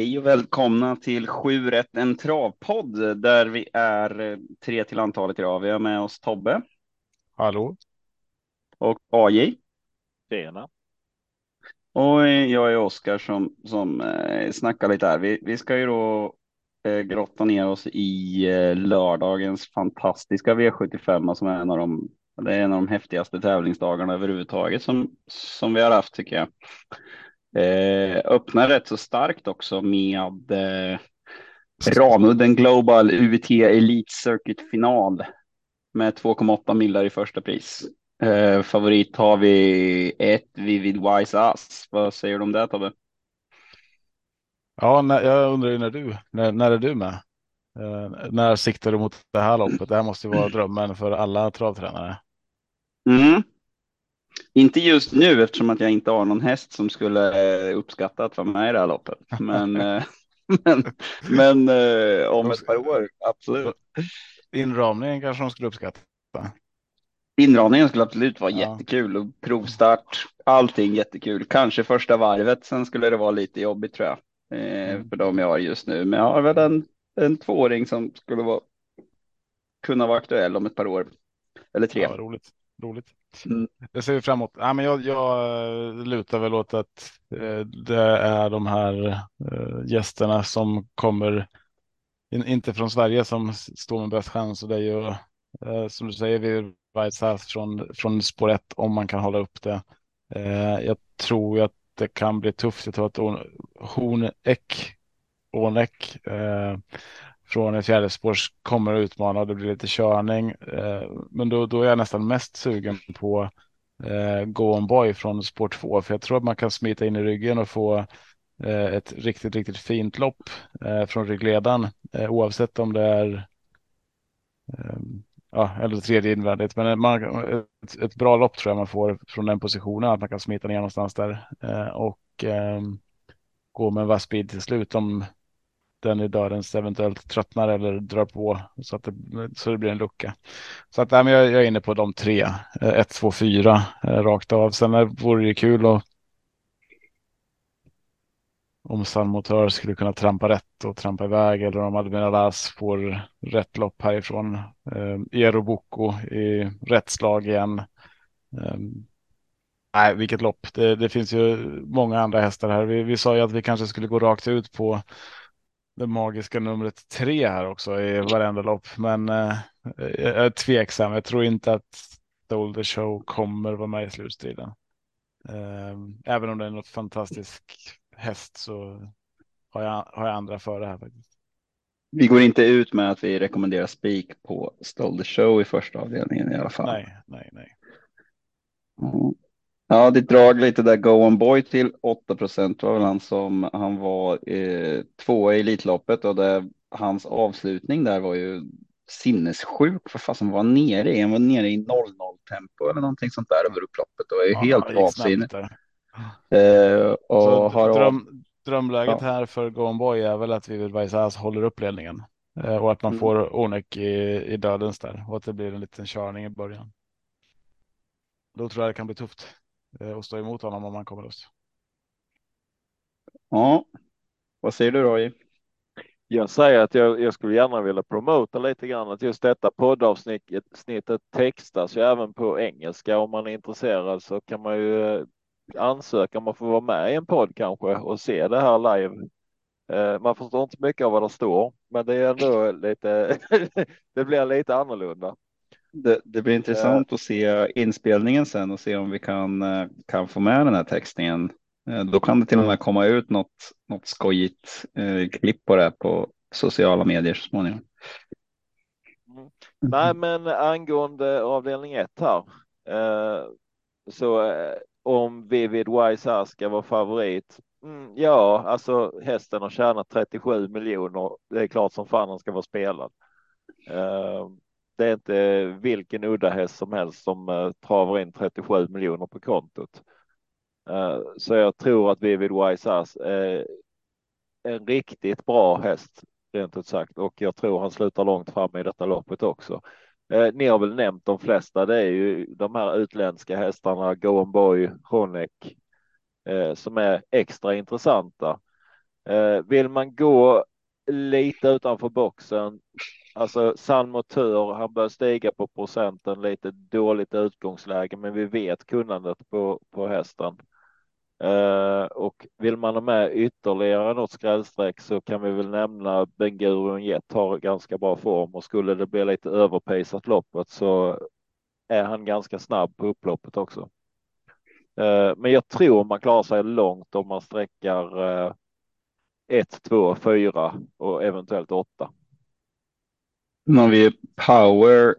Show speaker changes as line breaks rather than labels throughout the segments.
Hej och välkomna till 7 rätt en travpodd där vi är eh, tre till antalet idag. Vi har med oss Tobbe.
Hallå.
Och AJ.
Tjena.
Och jag är Oskar som, som eh, snackar lite här. Vi, vi ska ju då eh, grotta ner oss i eh, lördagens fantastiska V75 som är en av de, det är en av de häftigaste tävlingsdagarna överhuvudtaget som, som vi har haft tycker jag. Eh, öppnar rätt så starkt också med eh, Ramudden Global UVT Elite Circuit final med 2,8 millar i första pris. Eh, favorit har vi ett Vivid Wise Ass. Vad säger du om det Tobbe?
Ja, när, jag undrar ju när du, när, när är du med? Eh, när siktar du mot det här loppet? Det här måste ju vara drömmen för alla travtränare.
Mm. Inte just nu eftersom att jag inte har någon häst som skulle eh, uppskatta att vara med i det här loppet. Men, eh, men, men eh, om ett par år, absolut.
Inramningen kanske de skulle uppskatta.
Inramningen skulle absolut vara
Ja.
jättekul och provstart, allting jättekul. Kanske första varvet, sen skulle det vara lite jobbigt tror jag.
Mm.
för de jag har just nu. Men jag har väl en, en tvååring som skulle vara, kunna vara aktuell om ett par år. Eller tre.
Ja, roligt. Roligt.
Mm.
Det ser vi framåt. Ja, men jag, jag eh, lutar väl åt att eh, det är de här eh, gästerna som kommer in, inte från Sverige som står med bäst chans. Och det är ju eh, som du säger, vi White House från, från spår ett om man kan hålla upp det. Jag tror att det kan bli tufft. Jag tror att Horn- eh, från ett fjärde spår kommer att utmana och det blir lite körning. Eh, men då, då är jag nästan mest sugen på eh, Go On Boy från spår 2 för jag tror att man kan smita in i ryggen och få eh, ett riktigt, riktigt fint lopp eh, från ryggledaren oavsett om det är ehm, ja, eller tredje invändigt. Men man, ett, ett bra lopp tror jag man får från den positionen att man kan smita ner någonstans där eh, och eh, gå med en vass speed till slut om den i dörrens eventuellt tröttnar eller drar på så att det, så det blir en lucka. Så att, nej, men jag, jag är inne på de tre, 1, 2, 4 rakt av. Sen eh, vore det kul att om Sunmotör skulle kunna trampa rätt och trampa iväg eller om Admiralas får rätt lopp härifrån. Eh, Eroboko i rätt slag igen. Eh, nej, vilket lopp. Det, det finns ju många andra hästar här. Vi, vi sa ju att vi kanske skulle gå rakt ut på det magiska numret tre här också i varenda lopp. Men eh, jag är tveksam. Jag tror inte att the Show kommer vara med i slutstriden. Eh, även om det är något fantastisk häst så har jag, har jag andra för det här faktiskt.
Vi går inte ut med att vi rekommenderar spik på Stole the Show i första avdelningen i alla fall.
Nej, nej, nej.
Mm. Ja, ditt drag lite där Go On Boy till 8 procent var väl han som han var eh, tvåa i Elitloppet och det, hans avslutning där var ju sinnessjuk. För fasen var han nere i? Han var nere i 0-0 tempo eller någonting sånt där över upploppet. Var ju
Ja,
helt
snabbt
Eh, och
Så
har
dröm, drömläget
Ja.
här för Go On Boy är väl att vi vill Vaisas håller upp ledningen eh, och att man
Mm.
får Onek i, i dödens där och att det blir en liten körning i början. Då tror jag det kan bli tufft eh, att stå emot honom om man kommer loss.
ja, vad säger du Roy?
Jag säger att jag, jag skulle gärna vilja promota lite grann att just detta poddavsnittet snittet textas ju även på engelska. Om man är intresserad så kan man ju eh, ansöka om att få vara med i en podd kanske och se det här live. Eh, Man förstår inte mycket av vad det står, men det är ändå lite. det blir lite annorlunda.
Det, det blir intressant att se inspelningen sen och se om vi kan, eh, kan få med den här textningen. Eh, Då kan det till och med komma ut något, något skojigt eh, klipp på det på sociala medier så småningom.
Nej, men angående avdelning 1 här. Eh, så eh, om Vivid Wise här ska vara favorit. Mm, ja, alltså hästen har tjänat 37 miljoner. Det är klart som fan han ska vara spelad. Det är inte vilken udda häst som helst som eh, travar in 37 miljoner på kontot. Eh, så jag tror att Vivid Wise Ass är en riktigt bra häst rent ut sagt och jag tror han slutar långt fram i detta loppet också. Eh, ni har väl nämnt de flesta. Det är ju de här utländska hästarna, Go On Boy, Honeck, som är extra intressanta. Vill man gå lite utanför boxen, alltså sann Motör, han bör stiga på procenten, lite dåligt utgångsläge, men vi vet kunnandet på, på hästen. Uh, och vill man ha med ytterligare något skrällstreck så kan vi väl nämna Benguron Jet har ganska bra form och skulle det bli lite överpejsat loppet så är han ganska snabb på upploppet också. Uh, men jag tror man klarar sig långt om man sträckar uh, 1, 2, 4 och eventuellt 8.
Nu har vi power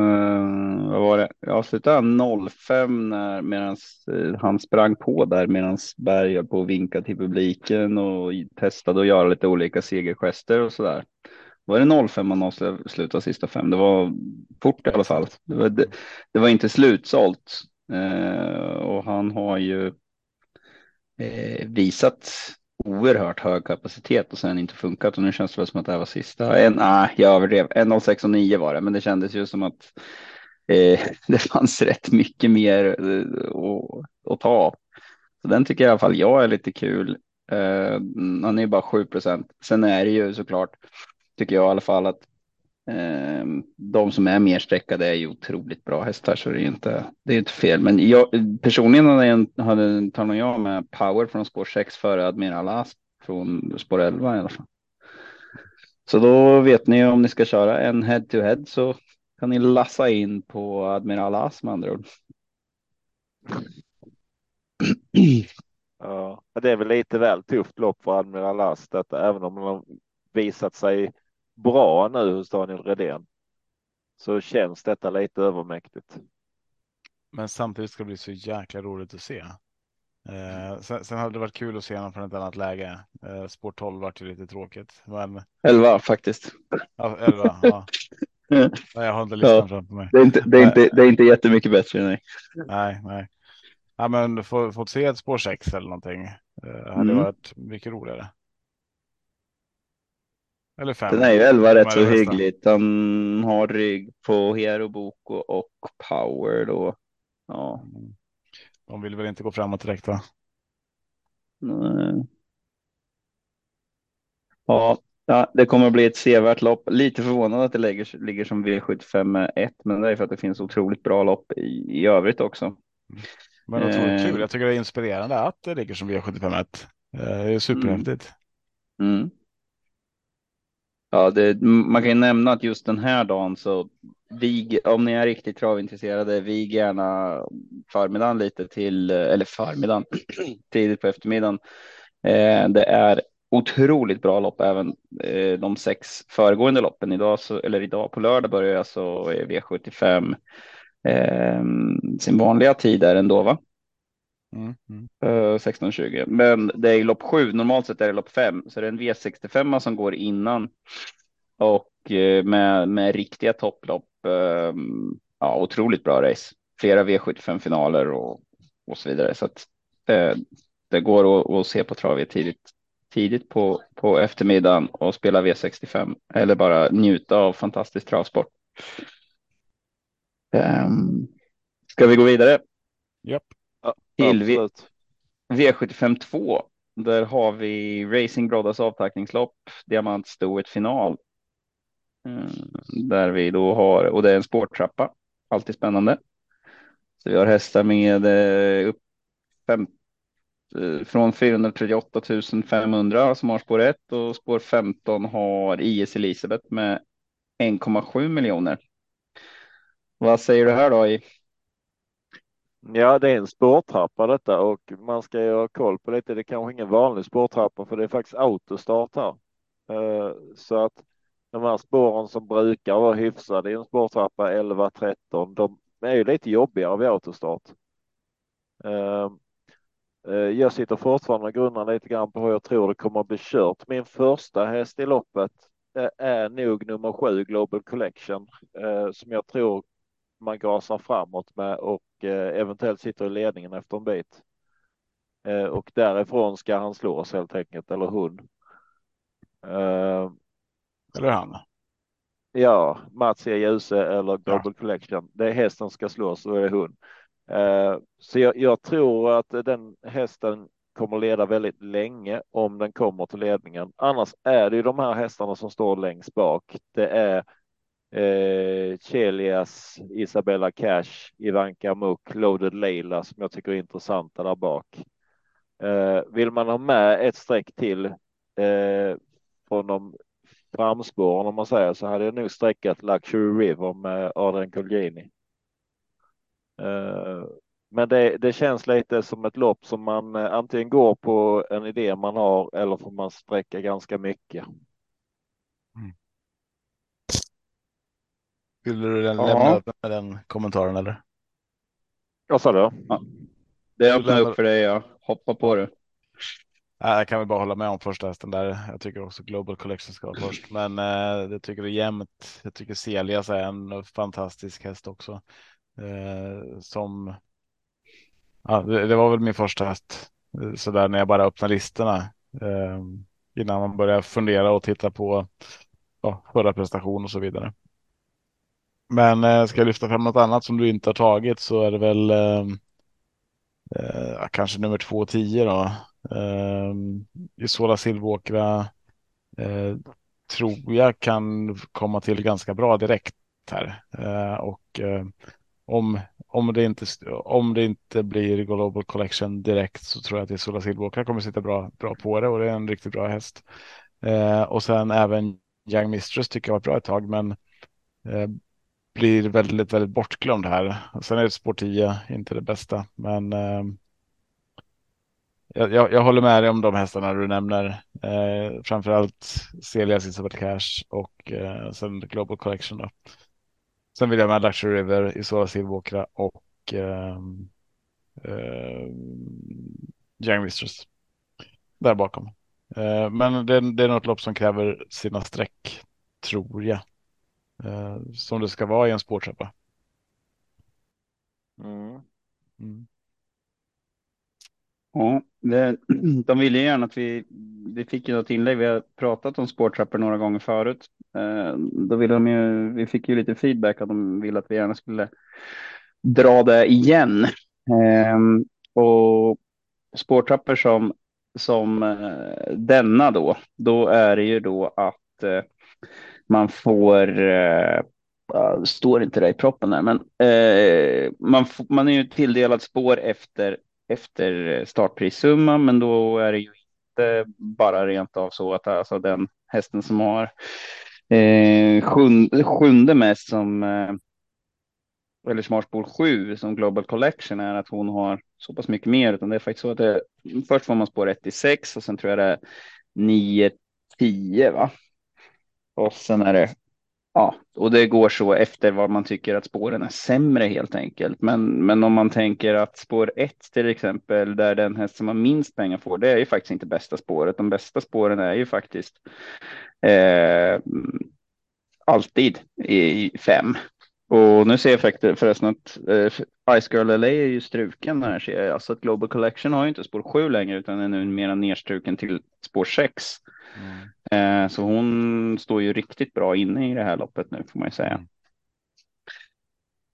Uh, vad var det? Jag slutade 05 när medans, uh, han sprang på där medan Berg höll på att vinka till publiken och testade att göra lite olika segergester och så där. Var det 05 man avslutade sista fem? Det var fort i alla fall. Det var, det, det var inte slutsålt uh, och han har ju visat oerhört hög kapacitet och sen inte funkat och nu känns det väl som att det här var sista. En, nej, jag överdrev. 1.06 och 9 var det, men det kändes ju som att eh, det fanns rätt mycket mer eh, att ta. Så den tycker jag i alla fall jag är lite kul. Eh, mm, han är ju bara 7 procent. Sen är det ju såklart, tycker jag i alla fall att Ehm, de som är mer sträckade är ju otroligt bra hästar så det är inte, det är inte fel. Men jag, personligen hade, jag, hade talat jag med power från spår 6 före Admiral Asp från spår 11 i alla fall. Så då vet ni om ni ska köra en head to head så kan ni lassa in på Admiral Asp med andra ord.
Ja, det är väl lite väl tufft lopp för Admiral Asp detta, även om de visat sig bra nu hos Daniel Redén. Så känns detta lite övermäktigt.
Men samtidigt ska det bli så jäkla roligt att se. Eh, sen, sen, hade det varit kul att se honom från ett annat läge. Eh, sport 12 vart ju lite tråkigt. Men...
11 faktiskt.
Ja, 11, ja. Nej, jag har inte listan ja, framför mig.
Det är, inte, det, är inte, det är inte jättemycket bättre. Nej,
nej. nej. Ja, men få, fått se ett spår 6 eller någonting. Eh, hade mm. varit mycket roligare. Eller fem.
Den är ju 11 rätt så hyggligt. Han har rygg på Hero Boko och Power då. Ja.
Mm. De vill väl inte gå framåt direkt va?
Nej. Ja, Ja, det kommer att bli ett sevärt lopp. Lite förvånad att det ligger, ligger som V75 1, men det är för att det finns otroligt bra lopp i, i övrigt också.
Men otroligt eh. kul. Jag tycker det är inspirerande att det ligger som V75 1. Det är superhäftigt.
Mm. Mm. Ja, det, man kan ju nämna att just den här dagen så vig, om ni är riktigt travintresserade, vig gärna förmiddagen lite till, eller förmiddagen, tidigt på eftermiddagen. Eh, det är otroligt bra lopp även eh, de sex föregående loppen. Idag, så, eller idag på lördag börjar alltså V75 eh, sin vanliga tid där ändå va? Mm, mm. Uh, 16.20. Men det är lopp sju. Normalt sett är det lopp fem, så det är en V65 som går innan och uh, med, med riktiga topplopp. Uh, ja, otroligt bra race. Flera V75 finaler och, och så vidare. Så att uh, det går att, att se på travet tidigt tidigt på, på eftermiddagen och spela V65 eller bara njuta av fantastisk travsport. Um, ska vi gå vidare?
Japp.
Till v, V75 2. Där har vi Racing Brothers avtackningslopp, diamantstoet final. Um, där vi då har, och det är en sporttrappa, alltid spännande. Så vi har hästar med uh, upp 50 Eh, från 438 500 som har spår 1 och spår 15 har IS Elisabeth med 1,7 miljoner. Vad säger du här då? I?
Ja, det är en spårtrappa detta och man ska ju ha koll på lite. Det är kanske ingen vanlig spårtrappa för det är faktiskt autostart här. Eh, så att de här spåren som brukar vara hyfsade i en spårtrappa 11 13, de är ju lite jobbigare vid autostart. Eh, eh, jag sitter fortfarande och grunnar lite grann på hur jag tror det kommer att bli kört. Min första häst i loppet är nog nummer sju Global Collection som jag tror man gasar framåt med och eventuellt sitter i ledningen efter en bit. Och därifrån ska han slås helt enkelt, eller hon.
Eller han.
Ja, Mats E. Djuse eller Global ja. Collection. Det är hästen ska slås och det är hon. Eh, så jag, jag, tror att den hästen kommer leda väldigt länge om den kommer till ledningen. Annars är det ju de här hästarna som står längst bak. Det är eh, Chelias, Isabella Cash, Ivanka Muk, Loaded Leila som jag tycker är intressanta där bak. Eh, vill man ha med ett streck till eh, från de framspåren om man säger så hade jag nog sträckat Luxury River med Adrian Colgjini. Eh, men det, det, känns lite som ett lopp som man eh, antingen går på en idé man har eller får man sträcka ganska mycket.
Vill du lämna ja. med den kommentaren eller?
Vad sa du? Ja.
Det öppnar upp för dig, ja. Hoppa på det.
Jag kan väl bara hålla med om första hästen där. Jag tycker också Global Collection ska vara först, men eh, jag tycker det är jämnt. Jag tycker Celias är en fantastisk häst också. Eh, som. Ja, det, det, var väl min första häst eh, så där när jag bara öppnade listorna eh, innan man börjar fundera och titta på ja, förra prestation och så vidare. Men eh, ska jag lyfta fram något annat som du inte har tagit så är det väl ehm, eh, eh, kanske nummer två och tio då. Eh, Isola Silvåkra eh, tror jag kan komma till ganska bra direkt här. Eh, och eh, om, om, det inte, om det inte blir Global Collection direkt så tror jag att Isola Silvåkra kommer sitta bra, bra på det och det är en riktigt bra häst. Eh, och sen även Young Mistress tycker jag var bra ett tag men eh, blir väldigt, väldigt bortglömd här. Sen är spår 10 inte det bästa, men eh, jag, jag, håller med dig om de hästarna du nämner. Eh, framförallt Celias Isabel Cash och eh, sen Global Collection. Då. Sen vill jag med Luxury River, Isola Silvåkra och eh, eh, Young Mistress. Där bakom. Eh, men det, det är något lopp som kräver sina streck, tror jag. Eh, som det ska vara i en spårtrappa.
Mm.
Mm. Ja, det, de ville gärna att vi, vi fick ju något inlägg. Vi har pratat om spårtrappor några gånger förut. Eh, då ville de ju, vi fick ju lite feedback att de ville att vi gärna skulle dra det igen. Eh, och spårtrappor som, som eh, denna då, då är det ju då att eh, man får, äh, står inte det i proppen där, men äh, man, man är ju tilldelad spår efter, efter startprissumma, men då är det ju inte bara rent av så att alltså den hästen som har eh, sjunde, sjunde mest som eh, eller Smartspår 7 som Global Collection är att hon har så pass mycket mer, utan det är faktiskt så att det, först får man spår 1 till 6 och sen tror jag det är 9, 10 va? Och sen är det, ja, och det går så efter vad man tycker att spåren är sämre helt enkelt. Men, men om man tänker att spår 1 till exempel, där den häst som har minst pengar får, det är ju faktiskt inte bästa spåret. De bästa spåren är ju faktiskt eh, alltid i fem. Och nu ser jag förresten att eh, Ice Girl LA är ju struken här ser jag. Alltså att Global Collection har ju inte spår 7 längre utan är numera nedstruken till spår 6. Mm. Eh, så hon står ju riktigt bra inne i det här loppet nu får man ju säga.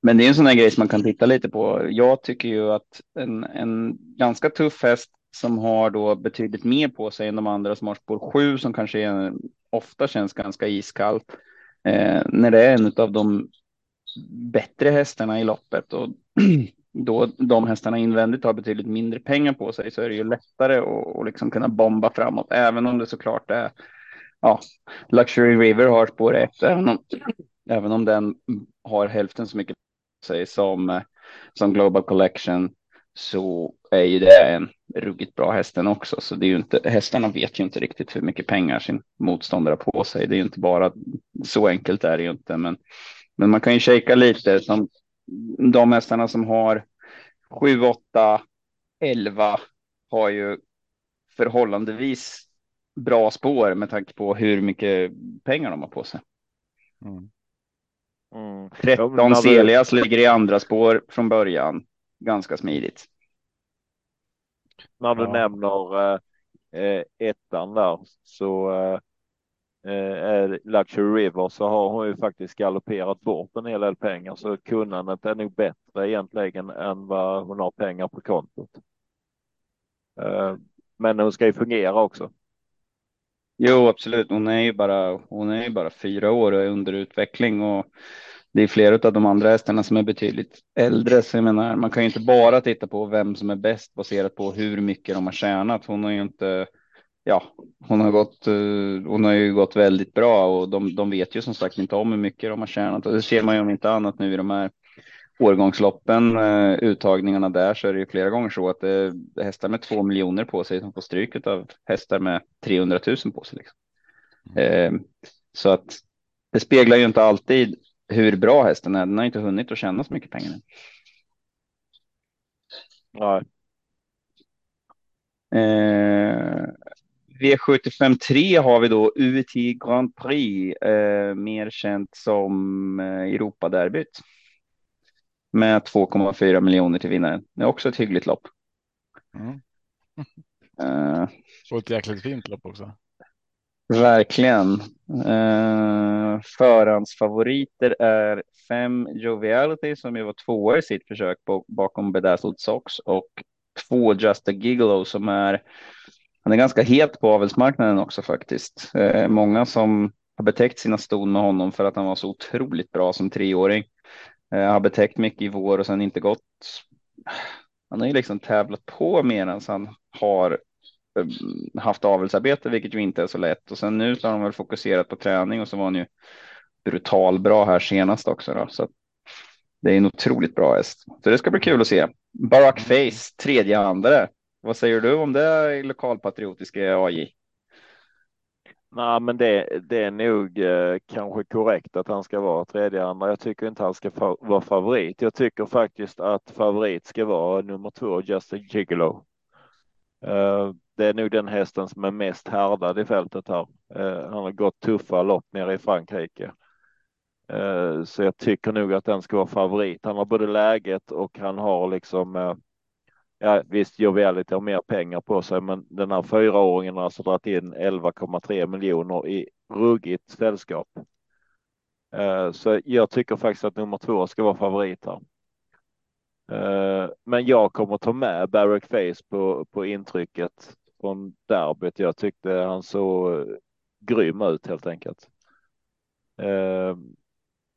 Men det är en sån här grej som man kan titta lite på. Jag tycker ju att en, en ganska tuff häst som har då betydligt mer på sig än de andra som har spår 7 som kanske är, ofta känns ganska iskallt. Eh, när det är en av de bättre hästarna i loppet och då de hästarna invändigt har betydligt mindre pengar på sig så är det ju lättare att liksom kunna bomba framåt, även om det såklart är ja, Luxury River har spår ett, även om, även om den har hälften så mycket på sig som, som Global Collection så är ju det en ruggigt bra hästen också. Så det är ju inte, hästarna vet ju inte riktigt hur mycket pengar sin motståndare har på sig. Det är ju inte bara så enkelt är det ju inte, men, men man kan ju shaka lite som de hästarna som har 7, 8, 11 har ju förhållandevis bra spår med tanke på hur mycket pengar de har på sig. Mm. Mm. 13 Celias ligger i andra spår från början. Ganska smidigt.
När du ja. nämner eh, eh ettan där så eh, eh, Luxury River så har hon ju faktiskt galopperat bort en hel del pengar så kunnandet är nog bättre egentligen än vad hon har pengar på kontot. Eh, men hon ska ju fungera också.
Jo, absolut. Hon är ju bara, hon är ju bara fyra år och är under utveckling och det är flera av de andra hästarna som är betydligt äldre. Så jag menar, man kan ju inte bara titta på vem som är bäst baserat på hur mycket de har tjänat. Hon har ju inte, ja, hon har gått, eh, hon har ju gått väldigt bra och de, de vet ju som sagt inte om hur mycket de har tjänat och det ser man ju om inte annat nu i de här årgångsloppen, eh, uttagningarna där så är det ju flera gånger så att det är hästar med två miljoner på sig som får stryket av hästar med 300 000 på sig. Liksom. Mm. Eh, så att det speglar ju inte alltid hur bra hästen är. Den har inte hunnit att tjäna så mycket pengar.
Nej.
Eh, V75 3 har vi då UT Grand Prix, eh, mer känt som eh, Europaderbyt. Med 2,4 miljoner till vinnaren. Det är också ett hyggligt lopp.
Mm. uh, Och ett jäkligt fint lopp också.
Verkligen. Uh, förhandsfavoriter är fem Joviality som ju var tvåa i sitt försök bakom Bedazzled Sox och två Just a Gigolo som är han är ganska het på avelsmarknaden också faktiskt. Uh, många som har betäckt sina ston med honom för att han var så otroligt bra som treåring. Jag har betäckt mycket i vår och sen inte gått. Han har ju liksom tävlat på medan han har eh, haft avelsarbete, vilket ju inte är så lätt. Och sen nu så har de väl fokuserat på träning och så var han ju brutal bra här senast också. Då. Så det är en otroligt bra häst. Så det ska bli kul att se. Barack Face, tredje andra. Vad säger du om det i lokalpatriotiska AJ?
Nej, men det, det är nog eh, kanske korrekt att han ska vara tredje andra. Jag tycker inte han ska fa vara favorit. Jag tycker faktiskt att favorit ska vara nummer två, Justin Gigolo. Eh, det är nog den hästen som är mest härdad i fältet här. Eh, han har gått tuffa lopp nere i Frankrike. Eh, så jag tycker nog att den ska vara favorit. Han har både läget och han har liksom eh, Ja, visst, Joviality har mer pengar på sig, men den här fyraåringen har alltså dragit in 11,3 miljoner i ruggigt sällskap. Eh, så jag tycker faktiskt att nummer två ska vara favorit här. Eh, men jag kommer ta med Barrack Face på, på intrycket från derbyt. Jag tyckte han såg eh, grym ut helt enkelt.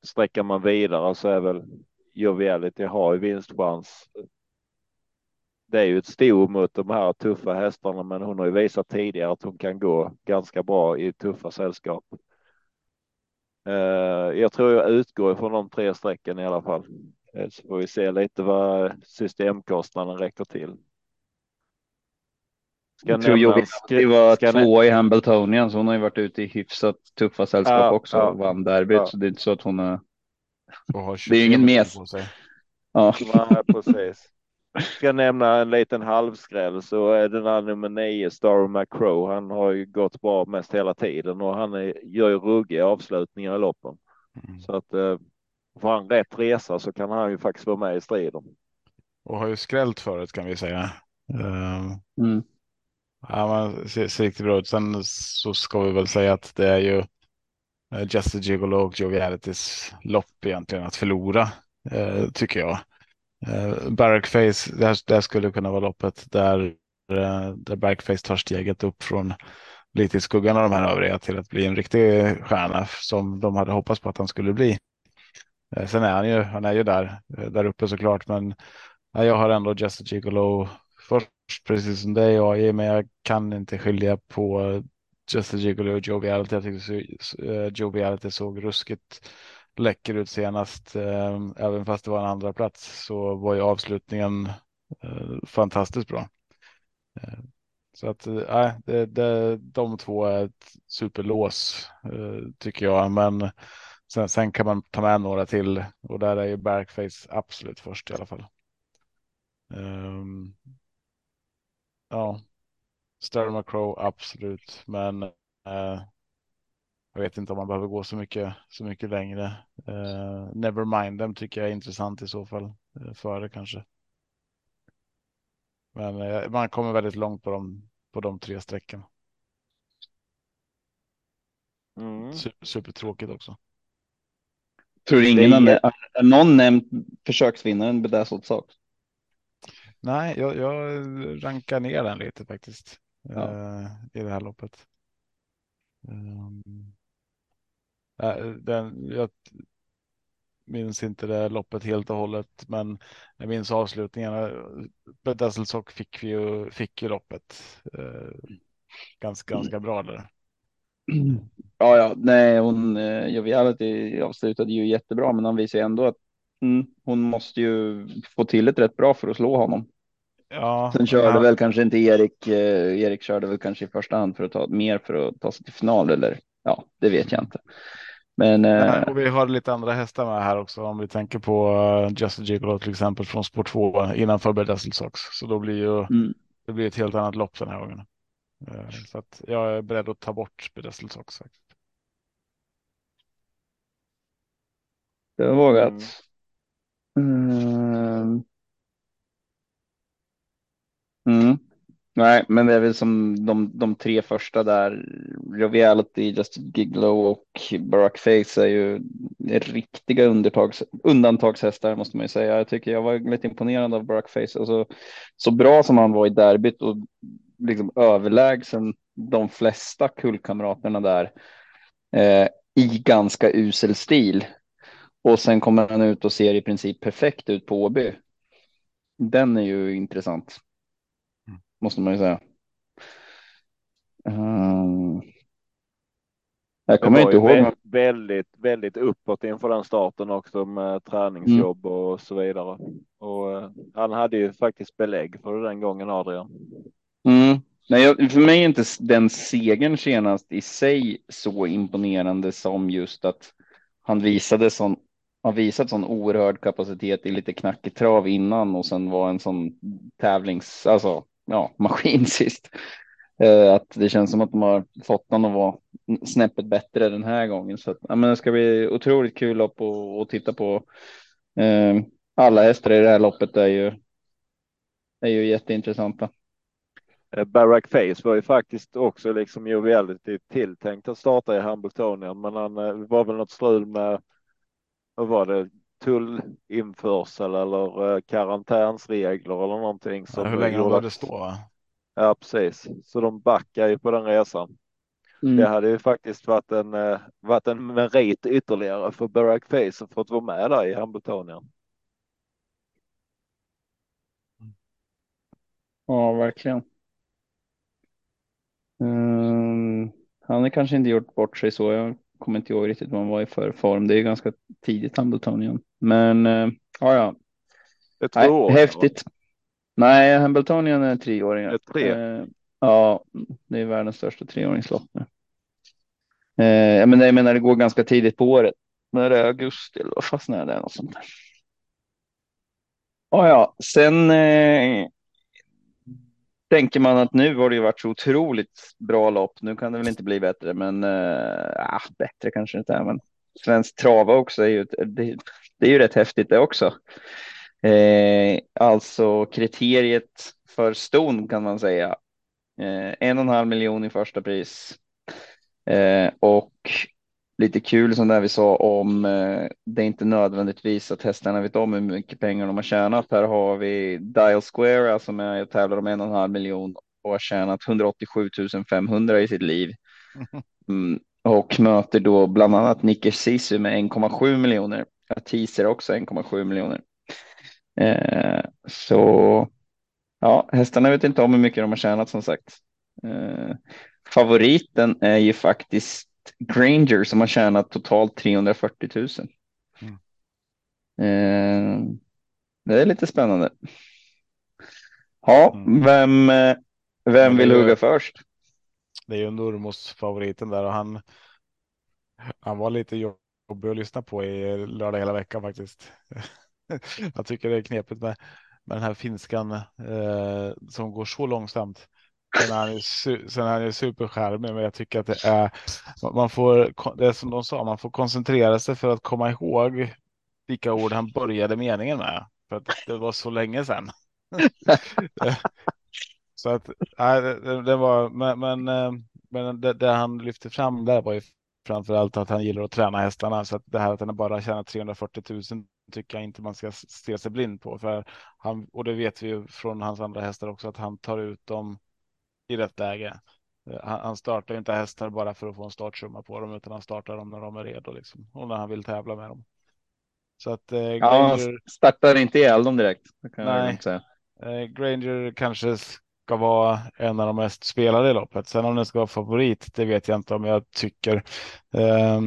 Sträcker man vidare så är väl Joviality har ju vinstchans. Det är ju ett sto mot de här tuffa hästarna, men hon har ju visat tidigare att hon kan gå ganska bra i tuffa sällskap. Eh, jag tror jag utgår från de tre strecken i alla fall. Eh, så får vi se lite vad systemkostnaden räcker till.
Ska jag tror Jovi var två i Hambletonian, så hon har ju varit ute i hyfsat tuffa sällskap ja, också och vann derbyt. Ja. Så det är inte så att hon är. det är ingen mes.
Ja. ja, precis. Ska jag nämna en liten halvskräll så är den här nummer nio, Star McCrow. Han har ju gått bra mest hela tiden och han är, gör ju ruggiga avslutningar i loppen. Mm. Så att eh, får han rätt resa så kan han ju faktiskt vara med i striden.
Och har ju skrällt förut kan vi säga. Uh, mm. Ja, men ser, ser riktigt bra ut. Sen så ska vi väl säga att det är ju eh, Just a Gigolo och Jovialities lopp egentligen att förlora, eh, tycker jag. Eh, Barrackface, det, här, det här skulle kunna vara loppet där, eh, där Barrackface tar steget upp från lite i skuggan av de här övriga till att bli en riktig stjärna som de hade hoppats på att han skulle bli. Eh, sen är han ju, han är ju där, eh, där uppe såklart, men eh, jag har ändå Just a Gigolo först precis som dig A.J. men jag kan inte skilja på Just a Gigolo och Joviality. Jag tyckte uh, Joviality såg ruskigt läcker ut senast. Ehm, även fast det var en andra plats så var ju avslutningen eh, fantastiskt bra. Ehm, så att eh, nej, det, det, de två är ett superlås eh, tycker jag, men sen, sen kan man ta med några till och där är ju Barkface absolut först i alla fall. Um, Ja, Sterling McCrow absolut, men uh, jag vet inte om man behöver gå så mycket, så mycket längre. Eh, Nevermind dem tycker jag är intressant i så fall eh, före kanske. Men eh, man kommer väldigt långt på de, på de tre strecken. Mm. Super, supertråkigt också.
Tror ingen är, är någon nämnt försöksvinnaren Bedazzled Sox?
Nej, jag, jag rankar ner den lite faktiskt
Ja.
eh, i det här loppet. Um, den, jag minns inte det loppet helt och hållet, men jag minns avslutningarna. Bedesselsock fick ju, fick ju loppet eh, ganska, ganska bra där.
Ja, ja, nej, hon eh, Joviality avslutade ju jättebra, men han visar ju ändå att mm, hon måste ju få till ett rätt bra för att slå honom.
Ja,
Sen körde
men-
väl kanske inte Erik. Eh, Erik körde väl kanske i första hand för att ta mer för att ta sig till final eller ja, det vet jag inte. Men
Nej,
eh,
och vi har lite andra hästar med här också om vi tänker på uh, Just a Gigolo till exempel från sport 2 innanför Bedesselsox. Så då blir ju
mm,
det blir ett helt annat lopp den här gången. Eh, Så att jag är beredd att ta bort Bedesselsox. faktiskt.
det var vågat. Mm. Mm. Nej, men det är väl som de, de tre första där. Joviality, Just Giglo och Barack Face är ju riktiga undantags, undantagshästar måste man ju säga. Jag tycker jag var lite imponerad av Barack Face. Alltså, så bra som han var i derbyt och liksom överlägsen de flesta kullkamraterna där eh, i ganska usel stil. Och sen kommer han ut och ser i princip perfekt ut på Åby. Den är ju intressant. Måste man ju säga. Ehm, jag kommer inte ihåg.
vä- väldigt, väldigt uppåt inför den starten också med träningsjobb
Mm.
och så vidare. Och eh, han hade ju faktiskt belägg för det den gången Adrian.
Mm. Nej, jag, för mig är inte den segern senast i sig så imponerande som just att han visade sån, har visat sån oerhörd kapacitet i lite knackig trav innan och sen var en sån tävlings, alltså ja, maskin sist. Eh, att det känns som att de har fått den att vara snäppet bättre den här gången. Så att, ja, men det ska bli otroligt kul lopp att, titta på. Eh, alla hästar i det här loppet är ju, är ju jätteintressanta.
Eh, Barack Face var ju faktiskt också liksom joviality tilltänkt att starta i Hambletonian, men han eh, var väl något strul med, vad var det, tullinförsel eller eh, karantänsregler eller någonting. Som
Hur länge de
gjorde att-
stå va?
Ja, precis. Så de backar ju på den resan.
Mm.
Det hade ju faktiskt varit en, eh, varit en merit ytterligare för Barack Face att fått vara med där i Hambletonian.
Ja, verkligen. Ehm, han har kanske inte gjort bort sig så. Jag kommer inte ihåg riktigt vad han var i för form. Det är ganska tidigt Hambletonian. Men uh, ja, ja.
Det
Nej,
jag.
häftigt. Nej, Hambletonian är treåringar.
Det är tre.
Eh, ja, det är världens största treåringslopp nu. Eh, ja, men jag menar, det går ganska tidigt på året. När det är augusti eller vad fasen är det? Något sånt där. Ja, ja, sen eh, tänker man att nu har det ju varit så otroligt bra lopp. Nu kan det väl inte bli bättre, men äh, bättre kanske inte är. Men svensk trava också är ju, det, det är ju rätt häftigt det också. Eh, alltså kriteriet för ston kan man säga. Eh, en och en halv miljon i första pris. Eh, och lite kul som det här vi sa om eh, det är inte nödvändigtvis att hästarna vet om hur mycket pengar de har tjänat. Här har vi Dial Square som är och tävlar om en och en halv miljon och har tjänat 187 500 i sitt liv. Mm, och möter då bland annat Nicker Sisu med 1,7 miljoner. Teaser också 1,7 miljoner. Eh, så ja, hästarna vet inte om hur mycket de har tjänat som sagt. Eh, favoriten är ju faktiskt Granger som har tjänat totalt 340 000.
Mm.
Eh, det är lite spännande. Ja,
Mm.
vem, eh, vem vill
ju-
hugga först?
Det är ju Nurmos favoriten där och han. Han var lite jobbig att lyssna på i lördag hela veckan faktiskt. Jag tycker det är knepigt med, med den här finskan eh, som går så långsamt. Sen är han ju, sen är han ju superskärmig, men jag tycker att det är. Man får, det är som de sa, man får koncentrera sig för att komma ihåg vilka ord han började meningen med. För att det var så länge sedan. Så att, nej, det, det var, men, men, men det, det han lyfte fram där var ju framför allt att han gillar att träna hästarna. Så att det här att han bara tjänar 340 000 tycker jag inte man ska se sig blind på. För han, och det vet vi ju från hans andra hästar också, att han tar ut dem i rätt läge. Eh, han, startar inte hästar bara för att få en startsumma på dem, utan han startar dem när de är redo liksom, och när han vill tävla med dem. Så att eh,
Granger... Ja, startar inte ihjäl dem direkt.
Nej. Eh, Granger kanske ska vara en av de mest spelade i loppet. Sen om den ska vara favorit, det vet jag inte om jag tycker. Eh,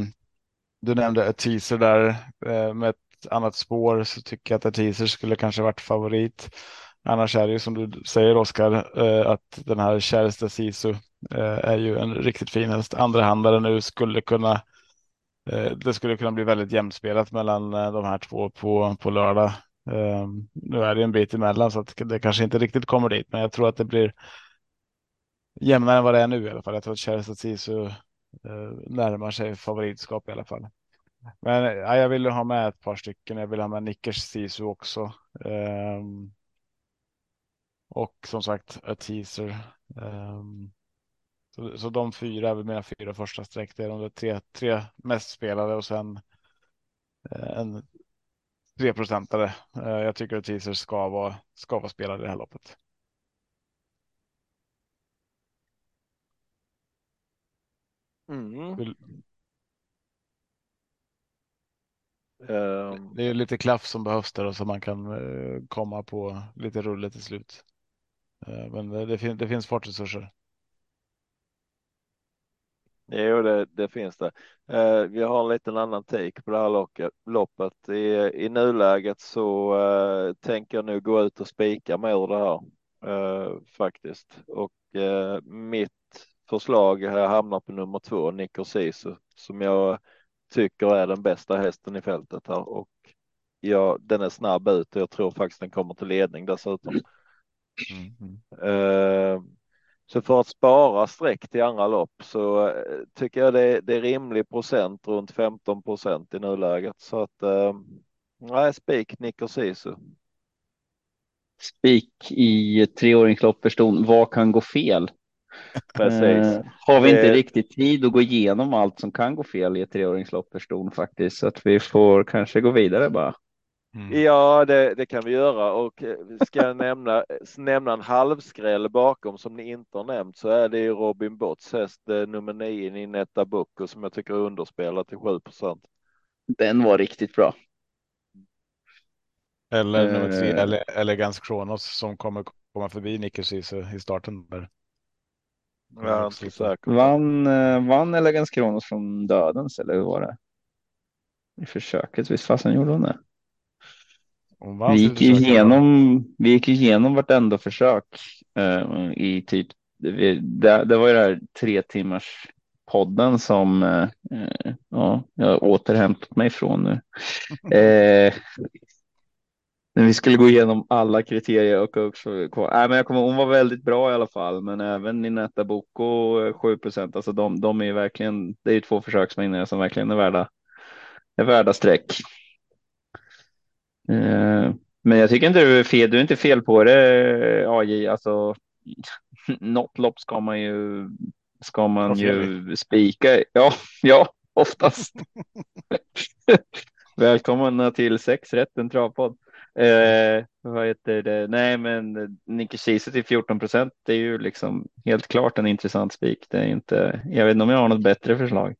du nämnde teaser där eh, med ett annat spår så tycker jag att teaser skulle kanske varit favorit. Annars är det ju som du säger Oskar eh, att den här Kärsta Sisu eh, är ju en riktigt fin häst. Andrahandare nu skulle kunna eh, det skulle kunna bli väldigt jämspelat mellan de här två på, på lördag. Ehm, nu är det en bit emellan så att det kanske inte riktigt kommer dit, men jag tror att det blir jämnare än vad det är nu i alla fall. Jag tror att Chelsea Sisu närmar sig favoritskap i alla fall. Men ja, jag vill ha med ett par stycken. Jag vill ha med Nickers Sisu också. Um, och som sagt, a teaser. Um, så, så de fyra är väl mina fyra första streck. Det är de tre, tre mest spelade och sen eh, en treprocentare. Eh, jag tycker att teaser ska vara, ska vara spelad i det här loppet. Mm. Det är lite klaff som behövs där och så man kan eh, komma på lite rulle till slut. Eh, men det, det, det finns fartresurser.
Jo, det, det finns det. Eh, vi har en liten annan take på det här locket, loppet. I, i nuläget så eh, tänker jag nu gå ut och spika med ur det här eh, faktiskt. Och eh, mitt förslag här hamnar på nummer två, Nico Sisu, som jag tycker är den bästa hästen i fältet här och ja, den är snabb ut och jag tror faktiskt den kommer till ledning dessutom. Mm. Så för att spara streck till andra lopp så eh, tycker jag det, det är rimlig procent runt 15 procent i nuläget. Så att eh, nej, spik Nico Sisu.
Spik i treåringslopp för ston. Vad kan gå fel?
Precis. Eh,
har vi inte riktigt tid att gå igenom allt som kan gå fel i ett treåringslopp ston faktiskt, så att vi får kanske gå vidare bara.
Mm. Ja, det, det, kan vi göra och eh, ska jag nämna, nämna en halvskräll bakom som ni inte har nämnt så är det ju Robin Botts häst eh, nummer nio i Netta Bucco som jag tycker är underspelad till 7 procent.
Den var riktigt bra.
Eller nummer tre, uh, eller Elegans Kronos som kommer komma förbi Nicke i starten. Där.
Ja, inte säker. Vann, vann Elegans Kronos från dödens eller hur var det? I försöket, visst fasen gjorde hon det? Vi gick, igenom, vi gick igenom vartenda försök uh, i typ, det, det, var ju det här tre timmars podden som uh, ja, jag har återhämtat mig från nu. uh, när vi skulle gå igenom alla kriterier och också, nej, men jag kommer, hon var väldigt bra i alla fall, men även Ninetta Boko 7 procent, alltså de, de är verkligen, det är ju två försöksvinnare som verkligen är värda, är värda streck. Eh, men jag tycker inte du är fel. Du är inte fel på det AJ. Alltså, något lopp ska man ju ska man ju spika. Ja, ja, oftast. Välkomna till sex rätt, en travpodd. Eh, vad heter det? Nej, men Nicky Kiese till 14 procent. Det är ju liksom helt klart en intressant spik. Det är inte. Jag vet inte om jag har något bättre förslag.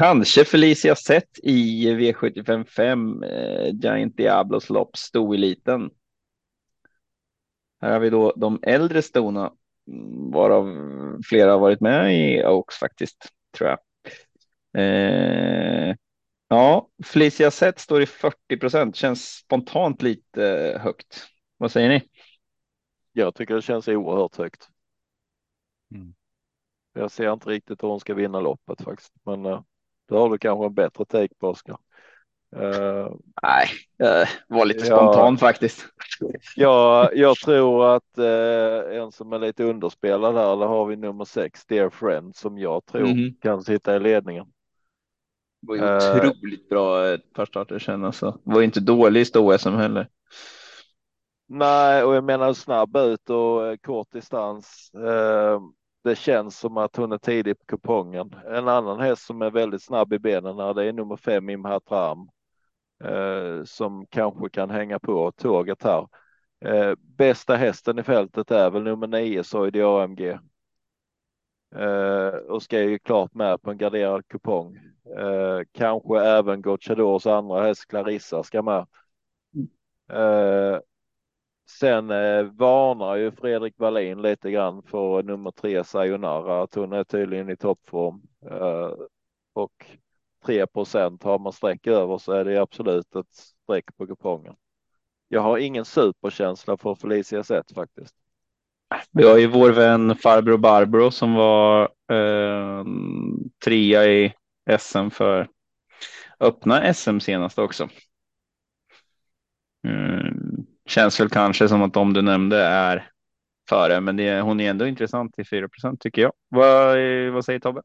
Kanske Felicia sett i V755 eh, Giant Diablos lopp stoeliten. Här har vi då de äldre stona mm, varav flera har varit med i Oaks faktiskt tror jag. Eh, ja, Felicia Sett står i 40 procent. Känns spontant lite högt. Vad säger ni?
Jag tycker det känns oerhört högt. Mm. Jag ser inte riktigt hur hon ska vinna loppet faktiskt, men uh, då har du kanske en bättre take på Oskar.
Uh, Nej, jag var lite spontan faktiskt.
Ja, jag tror att uh, en som är lite underspelad här, där har vi nummer sex, Dear Friend, som jag tror mm. kan sitta i ledningen.
Det var ju uh, otroligt bra ett par starter alltså. Det var inte dålig i stå-SM heller.
Nej, och jag menar snabb ut och kort distans. Det känns som att hon är tidig på kupongen. En annan häst som är väldigt snabb i benen det är nummer fem Imhatram eh, som kanske kan hänga på tåget här. Eh, bästa hästen i fältet är väl nummer nio Soidi AMG. Eh, och ska ju klart med på en garderad kupong. Eh, kanske även Gocciadors andra häst Clarissa ska med. Eh, sen eh, varnar ju Fredrik Wallin lite grann för nummer tre Sayonara att hon är tydligen i toppform. Eh, och 3 procent har man streck över så är det absolut ett streck på kupongen. Jag har ingen superkänsla för Felicia Zet faktiskt.
Vi har ju vår vän farbror Barbro som var eh, trea i SM för öppna SM senast också. Mm, känns väl kanske som att de du nämnde är före, men det, hon är ändå intressant till 4% tycker jag. Vad, vad säger Tobbe?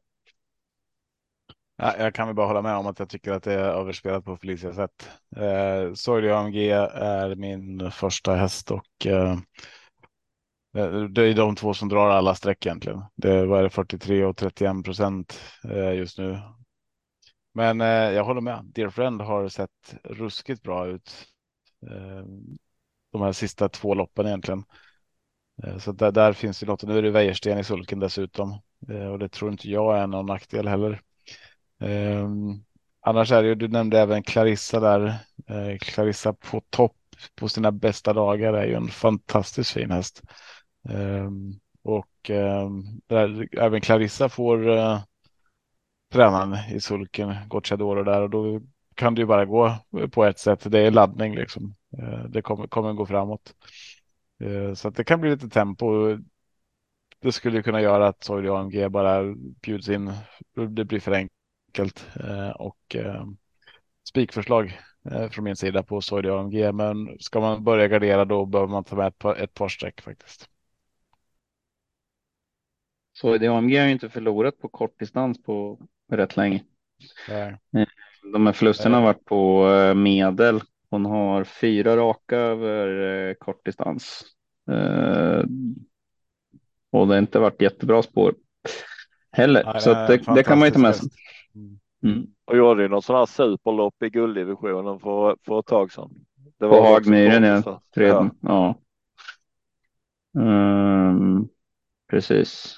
Ja, jag kan väl bara hålla med om att jag tycker att det är överspelat på Felicia sätt. Eh, Sordi AMG är min första häst och eh, eh, det är de två som drar alla streck egentligen. Det var 43 och 31 procent eh, just nu. Men eh, jag håller med. Dear Friend har sett ruskigt bra ut. Eh, de här sista två loppen egentligen. Eh, så där, där finns det något. Nu är det Wäjersten i sulken dessutom eh, och det tror inte jag är någon nackdel heller. Ehm, annars är det ju, du nämnde även Clarissa där. Eh, Clarissa på topp på sina bästa dagar är ju en fantastiskt fin häst. Ehm, och ehm, där, även Clarissa får uh, tränaren i sulken, Gocciadoro där och då kan det ju bara gå på ett sätt. Det är laddning liksom. Uh, det kommer, kommer gå framåt. Uh, så det kan bli lite tempo. Det skulle kunna göra att Soili AMG bara bjuds in. Det blir för enkelt eh, och eh, spikförslag eh, från min sida på Soidi AMG. Men ska man börja gardera då behöver man ta med ett par, ett par streck faktiskt.
Soidi AMG har ju inte förlorat på kortdistans på rätt länge. Nej. De här förlusterna har varit på medel. Hon har fyra raka över kortdistans. Och det har inte varit jättebra spår heller. Nej, så det, det, kan man ju ta med sig.
Mm. Och gjorde ju något sådant här superlopp i gulddivisionen för, för ett tag sedan.
Det var På Hagmyren ja. ja. ja. Um, precis.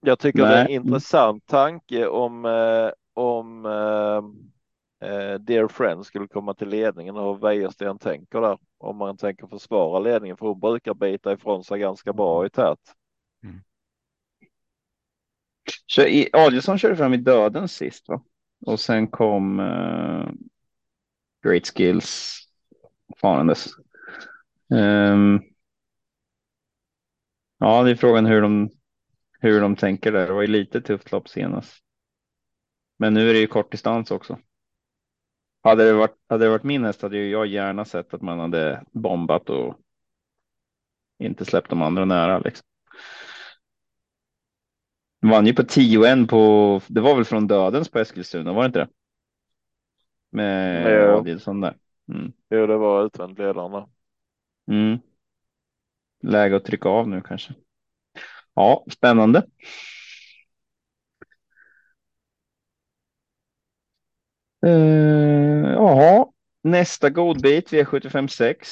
Jag tycker Nej. det är en intressant tanke om, eh, om eh, eh, Dear Friend skulle komma till ledningen och Wäjersten tänker där. Om man tänker försvara ledningen för hon brukar bita ifrån sig ganska bra i tät. Mm.
Adielsson körde fram i döden sist va? Och sen kom uh, Great Skills farandes. Um, ja, det är frågan hur de, hur de tänker där. Det var ju lite tufft lopp senast. Men nu är det ju kortdistans också. Hade det varit, hade det varit min häst hade jag gärna sett att man hade bombat och inte släppt de andra nära. Liksom vann ju på 10 på, det var väl från dödens på Eskilstuna, var det inte det? Med. Adilsson där.
Mm. Jo, det var utvänt ledarna.
Mm. Läge att trycka av nu kanske. Ja, spännande. Eh, uh, ja, nästa godbit V75 6.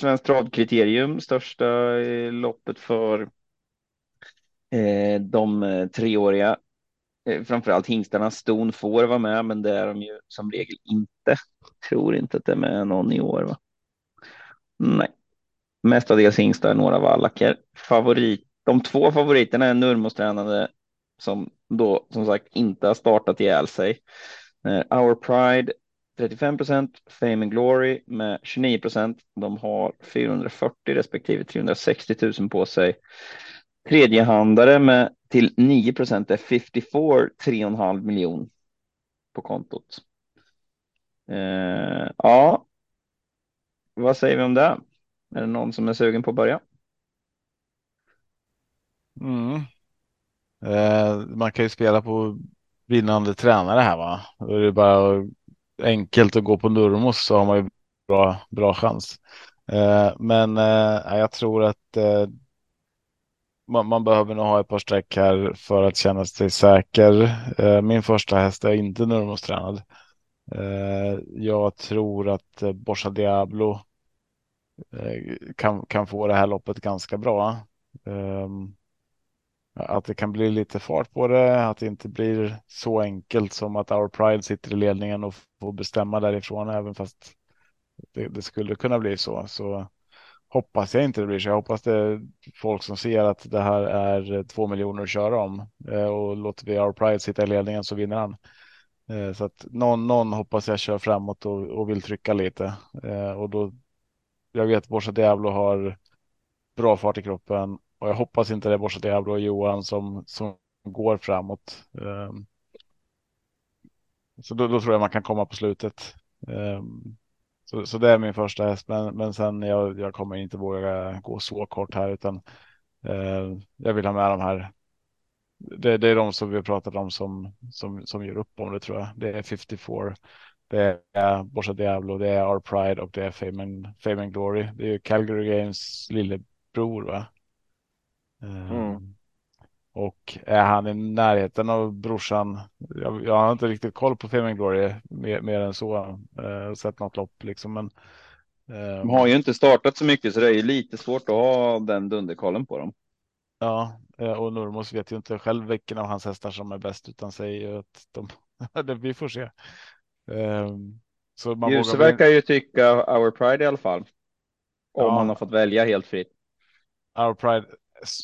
Svenskt travkriterium, största loppet för Eh, de eh, treåriga, eh, framförallt hingstarna, ston får vara med, men det är de ju som regel inte. Tror inte att det är med någon i år. Va? Nej, mestadels hingstar, några vallacker. Favorit, de två favoriterna är Nurmos-tränade som då som sagt inte har startat ihjäl sig. Eh, Our Pride 35 procent, Fame and Glory med 29 procent. De har 440 respektive 360 000 på sig. Tredjehandare med till 9 procent är 54 3,5 miljon på kontot. Eh, ja, vad säger vi om det? Är det någon som är sugen på att börja?
Mm. Eh, man kan ju spela på vinnande tränare här va? Då är det bara enkelt att gå på Nurmos så har man ju bra, bra chans. Eh, men eh, jag tror att eh, man, man, behöver nog ha ett par streck här för att känna sig säker. Eh, min första häst är inte Nurmos-tränad. Eh, jag tror att eh, Borsa Diablo kan, kan få det här loppet ganska bra. Um, att det kan bli lite fart på det, att det inte blir så enkelt som att Our Pride sitter i ledningen och får bestämma därifrån, även fast det, det skulle kunna bli så. Så hoppas jag inte det blir så. Jag hoppas det är folk som ser att det här är två miljoner att köra om eh, och låter vi Our Pride sitta i ledningen så vinner han. Eh, så att någon, någon hoppas jag kör framåt och, och vill trycka lite eh, och då. Jag vet Borsa Diablo har bra fart i kroppen och jag hoppas inte det är Borsa Diablo och Johan som, som går framåt. Um, så då, då, tror jag man kan komma på slutet. Um, så, så det är min första häst, men, men sen jag, jag kommer inte våga gå så kort här utan uh, jag vill ha med de här. Det, det, är de som vi pratat om som, som, som gör upp om det tror jag. Det är 54. Det är Borsa Diablo, det är Our Pride och det är Fame and, Fame and Glory. Det är ju Calgary Games lillebror va? Mm. Ehm, och är han i närheten av brorsan? Jag, jag har inte riktigt koll på Fame Glory mer, mer än så. Uh, sett något lopp liksom. Men,
uh, De har ju inte startat så mycket så det är ju lite svårt att ha den dunderkollen på dem.
Ja, eh, och Normos vet ju inte själv vilken av hans hästar som är bäst utan säger att de, vi får se.
Så man Ljuse verkar ju tycka Our Pride i alla fall. Om ja. man har fått välja helt fritt.
Our Pride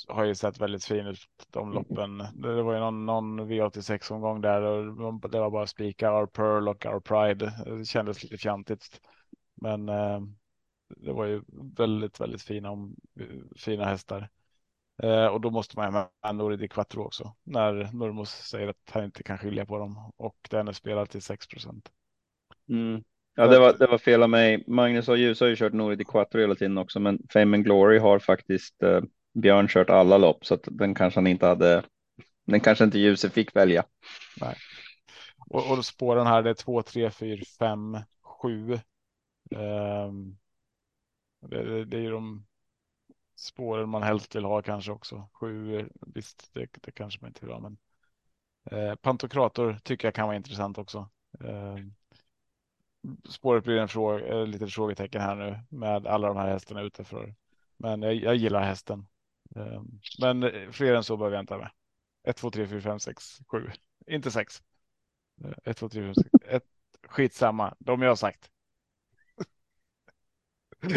har ju sett väldigt fin ut de loppen. Det var ju någon, någon V86 omgång där och det var bara spika Our Pearl och Our Pride. Det kändes lite fjantigt. Men eh, det var ju väldigt, väldigt fina, fina hästar. Eh, och då måste man ha med Nori Di Quattro också. När Nurmos säger att han inte kan skilja på dem och den är spelad till 6 procent.
Mm. Ja, det var, det var fel av mig. Magnus och Ljus har ju kört Nori Di Quattro hela tiden också, men Fame and Glory har faktiskt eh, Björn kört alla lopp så att den kanske han inte hade. Den kanske inte ljuset fick välja.
Nej. Och, och spåren här det är 2, 3, 4, 5, 7. Det, det, är ju de spåren man helst vill ha kanske också. 7, visst, det, det kanske man inte vill ha, men eh, Pantokrator tycker jag kan vara intressant också. Eh, spåret blir en fråga, eh, lite frågetecken här nu med alla de här hästarna ute för. Men jag, jag gillar hästen. Ehm, men eh, fler än så behöver jag inte med. 1, 2, 3, 4, 5, 6, 7. Inte 6. 1, 2, 3, 4, 6. 1. Skitsamma. De jag har sagt.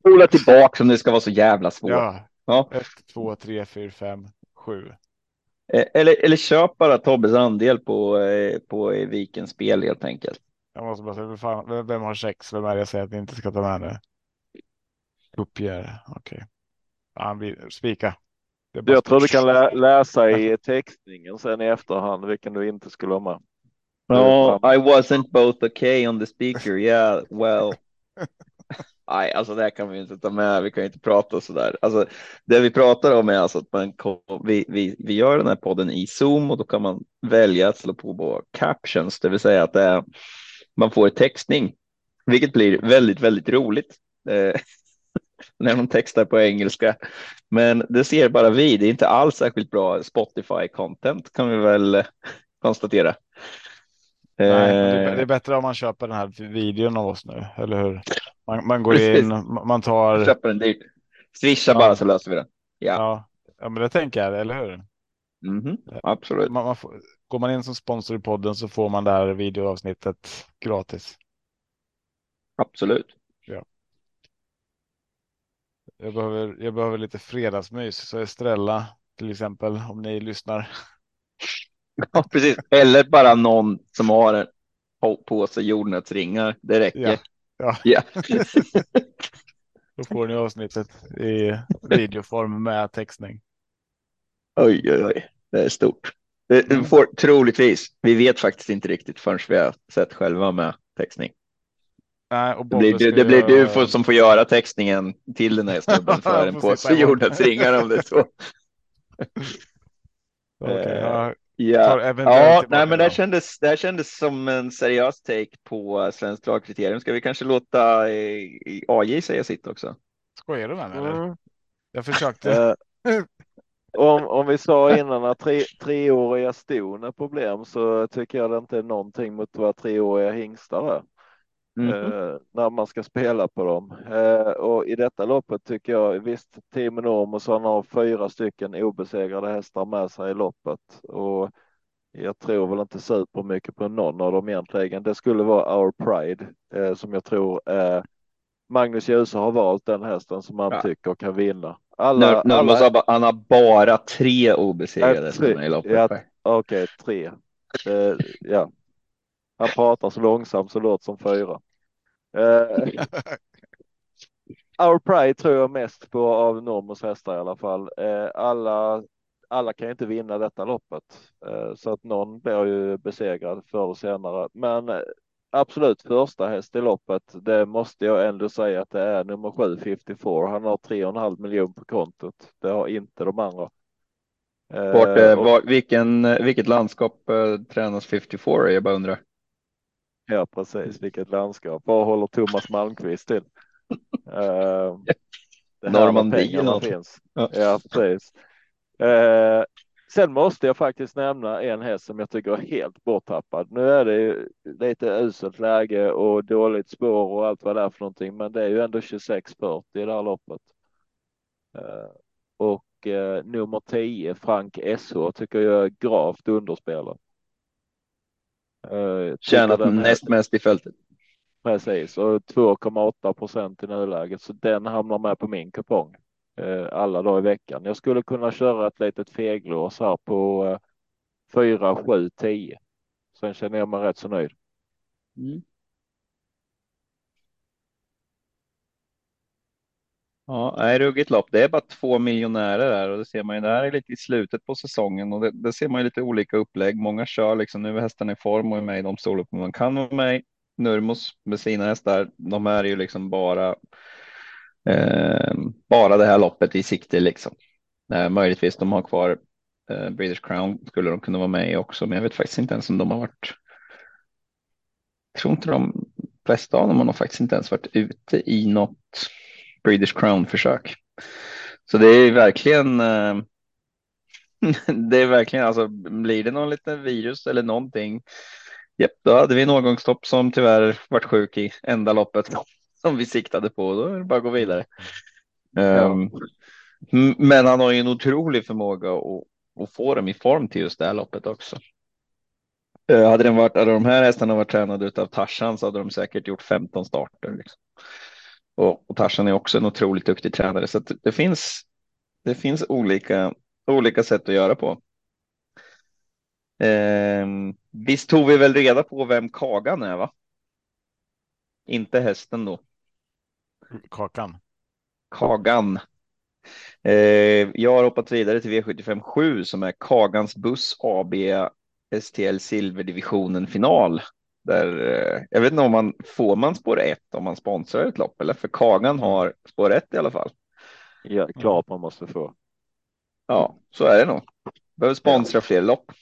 Spola tillbaka om det ska vara så jävla svårt.
Ja. ja. 1, 2, 3, 4, 5, 7.
Eller, eller köp bara Tobbes andel på, eh, på Vikens spel helt enkelt.
Jag måste bara säga, fan, vem har sex? Vem är det jag säger att ni inte ska ta med nu? Uppger, okej. Okay han vill spika.
Jag tror du kan lä läsa i textningen sen i efterhand vilken du inte skulle ha med.
No, I wasn't both okay on the speaker. Yeah, well. Nej, alltså det här kan vi inte ta med. Vi kan inte prata så där. Alltså, det vi pratar om är alltså att man, vi, vi, vi gör den här podden i Zoom och då kan man välja att slå på, på captions, det vill säga att det är, man får textning, vilket blir väldigt, väldigt roligt. Eh, när de textar på engelska. Men det ser bara vi. Det är inte alls särskilt bra Spotify content kan vi väl konstatera.
Nej, det är bättre om man köper den här videon av oss nu, eller hur? Man, man går Precis. in, man tar.
Köper den dyrt. Swisha ja. bara så löser vi det.
Ja. ja, ja, men det tänker jag, eller hur?
Mm -hmm. Absolut.
Man, man får, går man in som sponsor i podden så får man det här videoavsnittet gratis.
Absolut.
Ja. Jag behöver, jag behöver lite fredagsmys, så Estrella till exempel, om ni lyssnar.
Ja, precis. Eller bara någon som har på sig jordnötsringar. Det räcker.
Ja. ja.
ja.
Då får ni avsnittet i videoform med textning.
Oj, oj, oj. Det är stort. Det mm. får troligtvis. Vi vet faktiskt inte riktigt förrän vi har sett själva med textning.
Nej, och
det blir, det blir du får, som får göra textningen till den här snubben för en påse jordnötsringar om det är så.
okay, ja.
Ja, ja
tillbaka
nej, men det här, kändes, det här kändes som en seriös take på svenskt lagkriterium. Ska vi kanske låta eh, AJ säga sitt också?
Skojar du med mig eller?
Mm.
Jag försökte.
Eh, om, om vi sa innan att tre, treåriga ston är problem så tycker jag det inte är någonting mot vad treåriga hingstar är.
Mhm.
eh, när man ska spela på dem. Eh, och i detta loppet tycker jag visst Team Enormous han har fyra stycken obesegrade hästar med sig i loppet och jag tror väl inte supermycket på någon av dem egentligen. Det skulle vara Our Pride eh, som jag tror eh, Magnus Djuse har valt den hästen som han
Ja.
tycker kan vinna. Alla,
Nörmos
alla
har han har bara tre obesegrade
Äh, tre.
sådana i loppet.
Ja. okej, tre. Eh, ja. Han pratar så långsamt så låter som fyra. Eh, Our Pride tror jag mest på av Normos hästar i alla fall. Eh, alla, alla kan inte vinna detta loppet eh, så att någon blir ju besegrad förr och senare. Men absolut första häst i loppet. Det måste jag ändå säga att det är nummer 754. Han har 3,5 miljon på kontot. Det har inte de andra.
Vart,
och-
var, vilken, vilket landskap tränas 54 i? Jag bara undrar.
Ja, precis. Vilket landskap. Var håller Thomas Malmqvist till? Var
Normandie
finns.
Ja.
Ja, precis. Eh, sen måste jag faktiskt nämna en häst som jag tycker är helt borttappad. Nu är det ju lite uselt läge och dåligt spår och allt vad det är för någonting, men det är ju ändå 26-40 i det här loppet. Eh, och eh, nummer 10, Frank SH, tycker jag är gravt underspelad. Eh, jag tycker
Tjänat näst mest i fältet.
Precis, och 2,8 procent i nuläget, så den hamnar med på min kupong eh, alla dagar i veckan. Jag skulle kunna köra ett litet feglås här på eh, 4, 7, 10. Sen känner jag mig rätt så nöjd.
Ja, nej, ruggigt lopp. Det är bara två miljonärer där och det ser man ju. Det här är lite i slutet på säsongen och det, det ser man ju lite olika upplägg. Många kör liksom nu är hästarna i form och är med i de storlekar man kan vara med i. Nurmos med sina hästar, de är ju liksom bara. Eh, bara det här loppet i sikte liksom. Eh, möjligtvis de har kvar eh, British Crown skulle de kunna vara med i också, men jag vet faktiskt inte ens om de har varit. Jag tror inte de flesta av dem har nog faktiskt inte ens varit ute i något British Crown försök. Så det är verkligen. eh, det är verkligen alltså blir det någon liten virus eller någonting. Japp, då hade vi en årgångstopp som tyvärr vart sjuk i enda loppet som vi siktade på. Då är det bara att gå vidare. Ehm, m- men han har ju en otrolig förmåga att, att få dem i form till just det här loppet också. Eh, hade, den varit, hade de här hästarna varit tränade utav Tarzan så hade de säkert gjort 15 starter. Liksom. Och, och Tarzan är också en otroligt duktig tränare så det, finns. Det finns olika, olika sätt att göra på. Ehm, visst tog vi väl reda på vem Kagan är va? Inte hästen då.
Kakan.
Kagan. Eh, jag har hoppat vidare till V75 7 som är Kagans buss AB STL Silverdivisionen final. Där, eh, jag vet inte om man får man spår 1 om man sponsrar ett lopp eller för Kagan har spår 1 i alla fall.
Ja, klart man måste få.
Ja, så är det nog. Behöver sponsra fler lopp.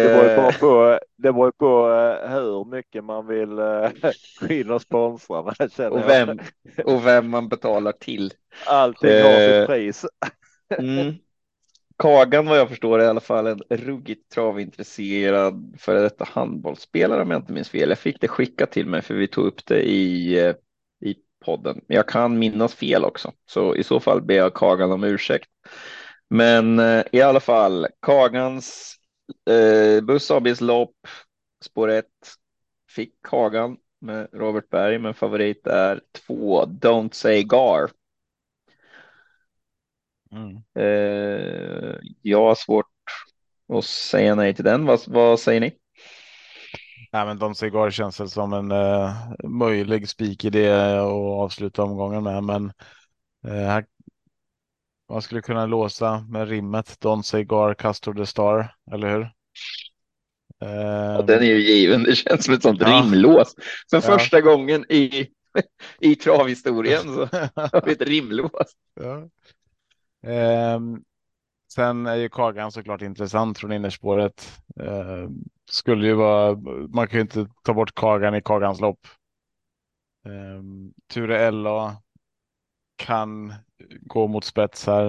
Det beror ju
Eh,
bara på, det ju på eh, hur mycket man vill eh, gå in och jag.
vem, och vem man betalar till.
Allting har
Eh,
sitt pris.
Mm. Kagan vad jag förstår är i alla fall en ruggigt travintresserad före detta handbollsspelare om jag inte minns fel. Jag fick det skickat till mig för vi tog upp det i, eh, i podden. Men jag kan minnas fel också, så i så fall ber jag Kagan om ursäkt. Men eh, i alla fall Kagans eh, Buss ABs lopp spår 1 fick Kagan med Robert Berg, men favorit är 2. Don't Say Gar.
Mm.
Eh, jag har svårt att säga nej till den. Vad, vad säger ni?
Nej, men Don Cigar känns väl som en eh, möjlig spik i det och avsluta omgången med. Men eh, här, man skulle kunna låsa med rimmet Don Cigar Castor the Star, eller hur? Eh,
Ja, den är ju given. Det känns som ett sånt
Ja.
rimlås. För
Ja.
första gången i, i travhistorien så har vi ett rimlås.
Ja. Ehm, sen är ju Kagan såklart intressant från innerspåret. Eh, skulle ju vara, man kan ju inte ta bort Kagan i Kagans lopp. Eh, Ture Ella kan gå mot spetsar.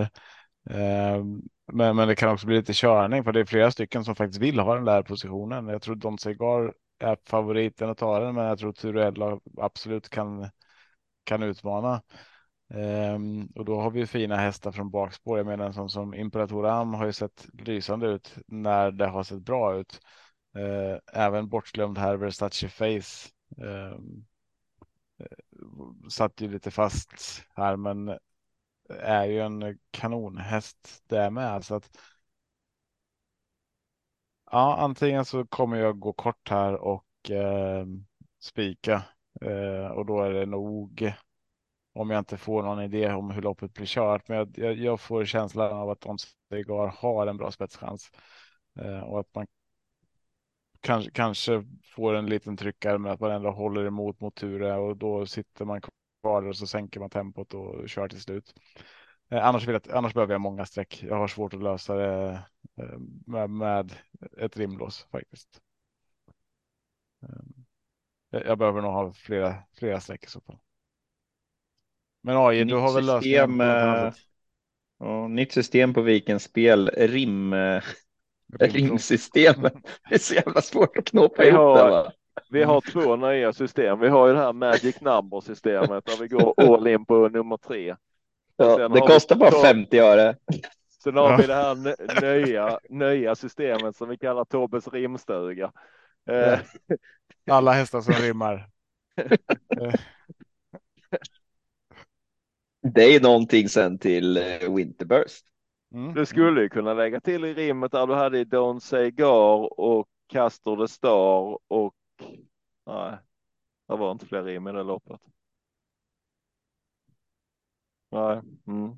Eh, men, men det kan också bli lite körning för det är flera stycken som faktiskt vill ha den där positionen. Jag tror Don Segar är favoriten att ta den, men jag tror Ture LA absolut kan, kan utmana. Um, och då har vi fina hästar från bakspår. Jag menar som, som Imperator Am har ju sett lysande ut när det har sett bra ut. Uh, även bortglömd här Versace Face. Um, satt ju lite fast här, men är ju en kanonhäst det med. Så att, ja, antingen så kommer jag gå kort här och eh, spika eh, och då är det nog om jag inte får någon idé om hur loppet blir kört. Men jag, jag, jag får känslan av att Onstegar har en bra spetschans eh, och att man kanske, kanske får en liten tryckare med att man ändå håller emot mot Ture och då sitter man kvar och så sänker man tempot och kör till slut. Eh, annars, vill jag, annars behöver jag många streck. Jag har svårt att lösa det eh, med, med ett rimlås faktiskt. Eh, jag behöver nog ha flera, flera streck i så fall. Men AI, du har väl
system,
lösningen?
Ja, nytt system på Vikens spel, rim, rimsystemet. Det är så jävla svårt att knåpa
Vi
ihop
har-
det. Va?
Vi har två nya system. Vi har ju det här Magic Number systemet där vi går all in på nummer tre.
Ja, det
har vi-
kostar bara
så-
50 öre.
Sen har
Ja.
vi det här nya, nya systemet som vi kallar Tobbes rimstuga. Eh,
Alla hästar som rimmar.
Det är någonting sen till eh, Winterburst.
Mm.
Du skulle ju kunna lägga till i rimmet där du hade Don't Say Gar och Castor the Star och nej, det var inte fler rim i det loppet. Nej, mm.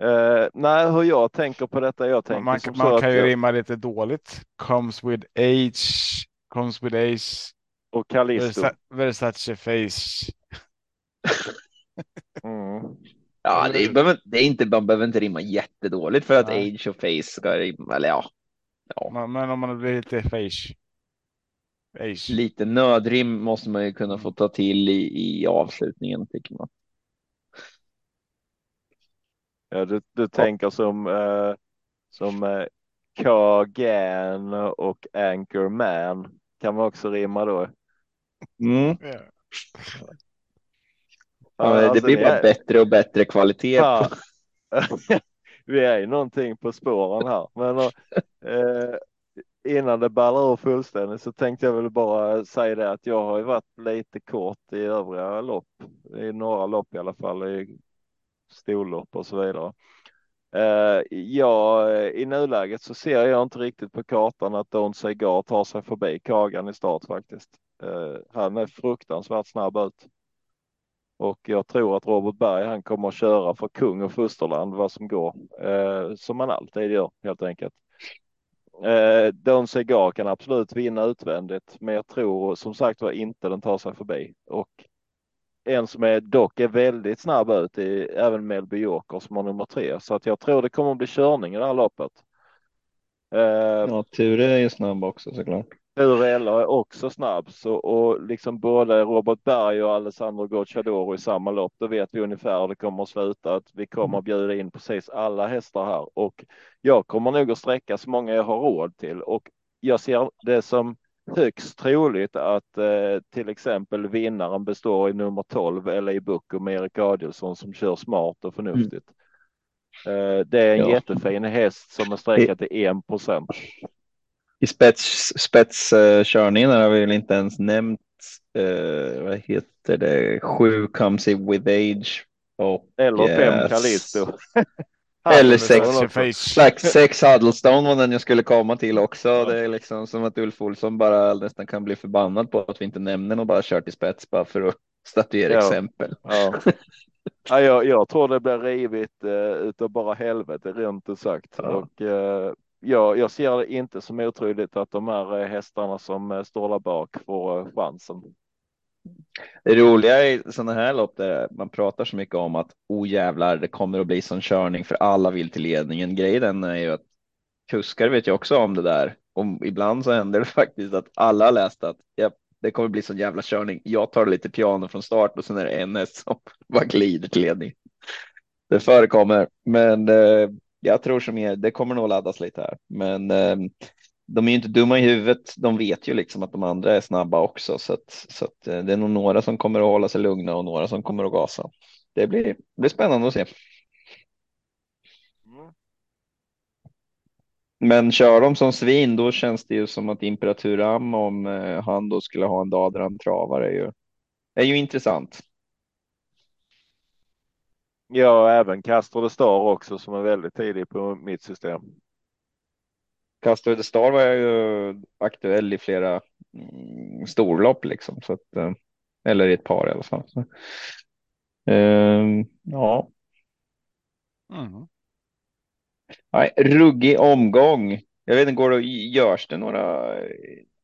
eh, nej, hur jag tänker på detta, jag tänker
Man, man kan ju
jag,
rimma lite dåligt. Comes with age, comes with age,
och Callisto.
Versa, Versace face.
Mm.
Ja, det, behöver- det är inte, man behöver inte rimma jättedåligt för att
Nej.
age och face ska rimma. Eller ja, ja.
Men, men om man blir lite face. Age.
lite nödrim måste man ju kunna få ta till i, i avslutningen tycker man.
Ja, du, du tänker som, eh, som eh, Kagan och Anchorman. Kan man också rimma då?
Mm.
Ja.
Ja, det
alltså,
blir bara
är-
bättre och bättre kvalitet.
Fan. Vi är ju någonting på spåren här. Men eh, innan det ballar ur fullständigt så tänkte jag väl bara säga det att jag har ju varit lite kort i övriga lopp. I några lopp i alla fall. I storlopp och så vidare. Eh, ja, i nuläget så ser jag inte riktigt på kartan att Don Segar tar sig förbi Kagan i start faktiskt. Eh, han är fruktansvärt snabb ut. Och jag tror att Robert Berg han kommer att köra för kung och fosterland vad som går. Eh, som man alltid gör helt enkelt. Eh, Don Segar kan absolut vinna utvändigt men jag tror som sagt var inte den tar sig förbi. Och en som är dock är väldigt snabb ut i även Melby Joker som har nummer tre. Så att jag tror det kommer att bli körning i det här loppet. Eh,
Ja, Ture är ju snabb också såklart.
Urella är också snabb så, och liksom både Robert Berg och Alessandro Gocciadoro i samma lopp. Då vet vi ungefär hur det kommer att sluta. Att vi kommer att bjuda in precis alla hästar här och jag kommer nog att sträcka så många jag har råd till och jag ser det som högst troligt att eh, till exempel vinnaren består i nummer 12 eller i Bucco med Erik Adielsson som kör smart och förnuftigt. Eh, det är en
Ja.
jättefin häst som är sträckad till 1 procent.
I spets, spetskörningen har vi väl inte ens nämnt, eh, vad heter det, sju comes in with age. Och,
Eller fem
Yes.
Callisto.
Eller sex. Slags sex Huddlestone var den jag skulle komma till också. Det är liksom som att Ulf Olsson bara nästan kan bli förbannad på att vi inte nämner och bara kört i spets bara för att statuera
Ja.
exempel.
Ja. Ja, jag, jag tror det blir rivigt eh, utav bara helvete rent ut sagt.
Ja.
Och eh, jag, jag ser det inte som otroligt att de här eh, hästarna som eh, står där bak får eh, chansen.
Det roliga i sådana här lopp där man pratar så mycket om att oh jävlar, det kommer att bli sån körning för alla vill till ledningen. Grejen är ju att kuskar vet ju också om det där. Och ibland så händer det faktiskt att alla har läst att ja, det kommer bli sån jävla körning. Jag tar lite piano från start och sen är det en häst som bara glider till ledning. Det förekommer, men eh, jag tror som er, det kommer nog laddas lite här. Men eh, de är ju inte dumma i huvudet. De vet ju liksom att de andra är snabba också, så att, så att eh, det är nog några som kommer att hålla sig lugna och några som kommer att gasa. Det blir, det blir spännande att se.
Mm.
Men kör de som svin, då känns det ju som att Imperatur Am, om eh, han då skulle ha en dag där han travar, är ju, är ju intressant.
Ja, även Castro de Star också som är väldigt tidig på mitt system.
Castro de Star var ju aktuell i flera mm, storlopp liksom, så att, eh, eller i ett par i alla fall. Så. Ehm, ja,
Mm.
Nej, ruggig omgång. Jag vet inte, går det, görs det några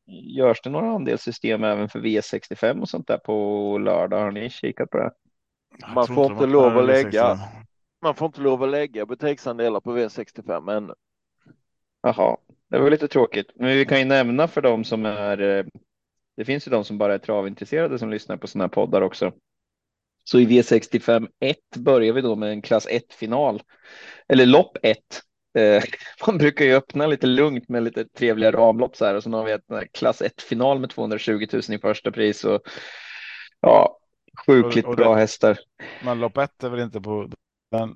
Görs det några andelssystem även för V65 och sånt där på lördag? Har ni kikat på det?
Jag
Man får inte
har
lov att lägga.
V65.
Man får inte lov att lägga butiksandelar på V65 men
Jaha, det var lite tråkigt. Men vi kan ju nämna för dem som är. eh, Det finns ju de som bara är travintresserade som lyssnar på sådana här poddar också. Så i V65 1 börjar vi då med en klass 1 final eller lopp 1. Eh, man brukar ju öppna lite lugnt med lite trevliga ramlopp så här och så har vi ett klass 1 final med 220 000 i första pris och ja, sjukligt
Och- och det-
bra hästar.
Men lopp ett är väl inte på den.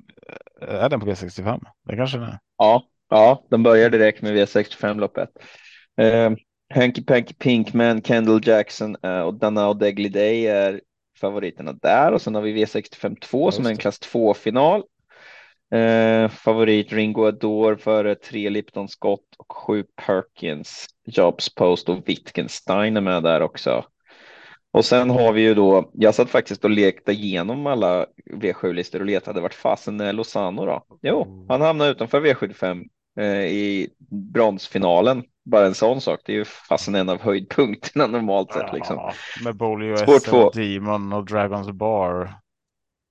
Är den på V65? Det kanske den är.
Ja, ja, de börjar direkt med V65 loppet. Eh, Hanky Panky Pinkman, Kendall Jackson eh, och Danao Degly Day är favoriterna där och sen har vi V65 2 som är en
det.
klass 2 final. Eh, favorit Ringo Ador före tre Lipton Scott och sju Perkins, Jobs Post och Wittgenstein är med där också. Och sen har vi ju då, jag satt faktiskt och lekte igenom alla V7-listor och letade vart fasen är Lozano då? Jo, han hamnade utanför V75 eh, i bronsfinalen. Bara en sån sak, det är ju fasen en av höjdpunkterna normalt sett liksom.
Ja, med Bolio SM Demon och Dragons Bar.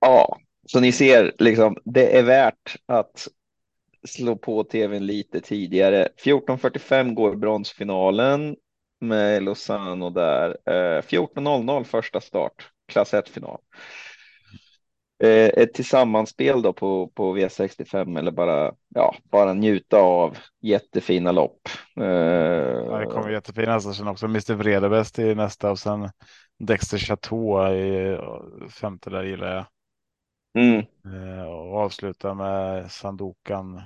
Ja, så ni ser liksom, det är värt att slå på tvn lite tidigare. 14.45 går bronsfinalen med Lozano där. Eh, 14.00 första start, klass 1-final. Eh, ett tillsammanspel då på, på V65 eller bara, ja, bara njuta av jättefina lopp. Eh,
Ja, det kommer jättefina hästar sen också. Mr Vredebäst i nästa och sen Dexter Chateau i eh, femte där gillar jag.
mm,
Eh, Och avsluta med Sandokan.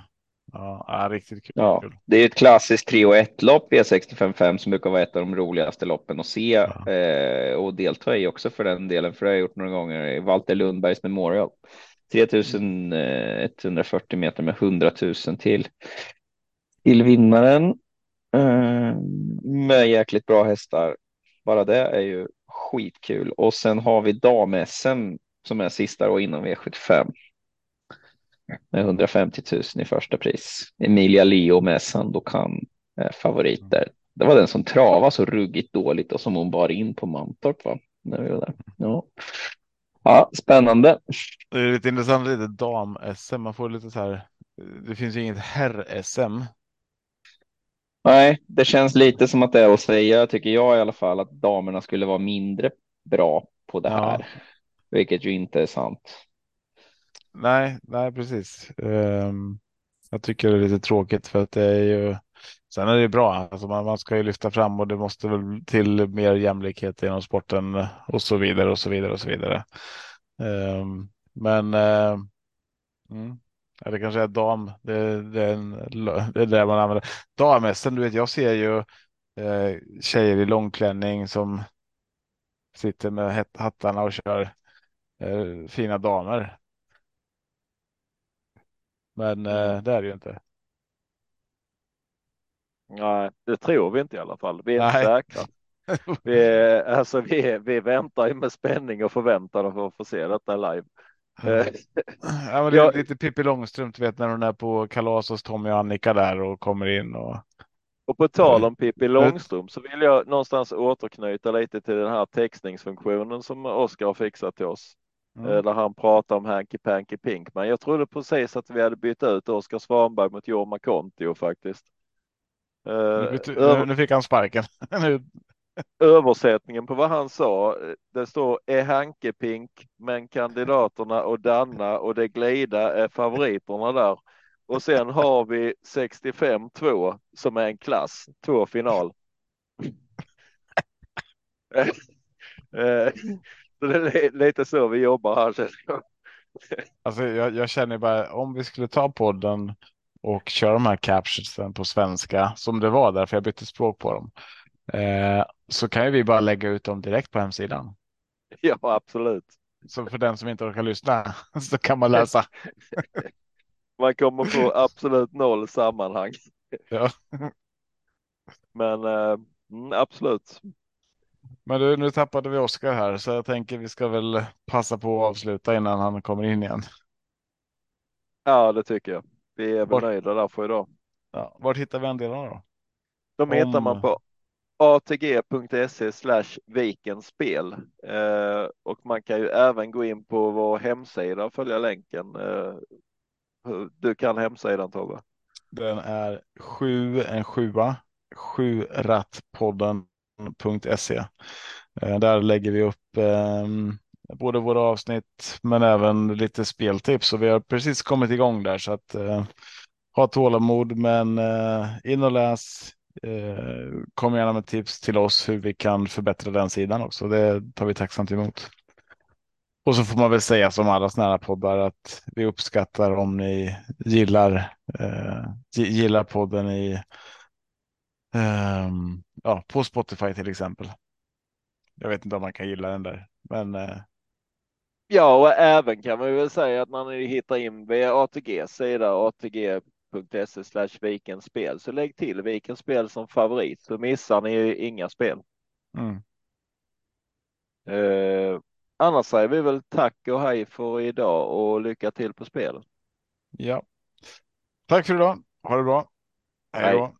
Ja, riktigt kul.
Ja, det är ett klassiskt 3 och 1 lopp V65 som brukar vara ett av de roligaste loppen att se
Ja.
eh, och delta i också för den delen, för det har jag gjort några gånger i Walter Lundbergs Memorial. 3140 meter med 100 000 till till vinnaren. Eh, med jäkligt bra hästar. Bara det är ju skitkul. Och sen har vi dam-SM som är sista då innan V75 med 150 000 i första pris. Emilia Leo med Sandokan är favoriter. Det var den som travade så ruggigt dåligt och som hon bar in på Mantorp va? När vi var där. Ja. ja, spännande.
Det är lite intressant lite dam-SM. Man får lite så här. Det finns ju inget herr-SM.
Nej, det känns lite som att det är att säga, tycker jag i alla fall, att damerna skulle vara mindre bra på det
Ja.
här. Vilket ju inte är sant.
Nej, nej, precis. Um, jag tycker det är lite tråkigt för att det är ju. Sen är det ju bra. Alltså man, man ska ju lyfta fram och det måste väl till mer jämlikhet inom sporten och så vidare och så vidare och så vidare. Um, men. Uh, mm, Eller det kanske är dam. Det, det, är en, det är det man använder. Dam-SM, du vet, jag ser ju eh, tjejer i långklänning som sitter med hattarna och kör eh, fina damer. Men eh, det är det ju inte.
nej, det tror vi inte i alla fall. Vi är inte
Nej.
säkra. Vi, är- alltså, vi, vi väntar ju med spänning och förväntan på att få se detta live. Eh,
Ja, men det är lite Pippi Långstrump, vet när hon är på kalas hos Tommy och Annika där och kommer in och.
Och på tal om Pippi Långstrump så vill jag någonstans återknyta lite till den här textningsfunktionen som Oskar har fixat till oss. Mm. Där han pratar om Hanky Panky Pink. Men jag trodde precis att vi hade bytt ut Oskar Svanberg mot Jorma Kontio faktiskt.
Nu, nu, nu fick han sparken.
Översättningen på vad han sa, det står är Hanke Pink, men kandidaterna och Danna och det glida är favoriterna där. Och sen har vi 65-2 som är en klass, två final. Så det är lite så vi jobbar här.
Alltså jag, jag känner bara om vi skulle ta podden och köra de här captionsen på svenska som det var därför jag bytte språk på dem. Eh, så kan ju vi bara lägga ut dem direkt på hemsidan.
Ja, absolut.
Så för den som inte orkar lyssna så kan man läsa.
man kommer få absolut noll sammanhang.
Ja.
Men eh, mm, absolut.
Men du, nu tappade vi Oskar här så jag tänker vi ska väl passa på att avsluta innan han kommer in igen.
Ja, det tycker jag. Vi är väl Vart... nöjda där för idag.
Ja, var hittar vi andelarna då?
De Om... hittar man på atg.se slash vikenspel eh, och man kan ju även gå in på vår hemsida och följa länken. Eh, du kan hemsidan Tobbe.
Den är sju en sjua, sjurattpodden.se. Eh, där lägger vi upp eh, både våra avsnitt men även lite speltips och vi har precis kommit igång där så att eh, ha tålamod men eh, in och läs. Eh, kom gärna med tips till oss hur vi kan förbättra den sidan också. Det tar vi tacksamt emot. Och så får man väl säga som alla sådana här poddar att vi uppskattar om ni gillar, eh, gillar podden i, eh, ja, på Spotify till exempel. Jag vet inte om man kan gilla den där, men. Eh...
Ja, och även kan man väl säga att ni hittar in via ATG sida atg.se slash vikenspel så lägg till vikenspel som favorit så missar ni inga spel. Mm. Uh, Annars säger vi väl tack och hej för idag och lycka till på spel.
Ja. Tack för idag. Ha det bra. Hej då.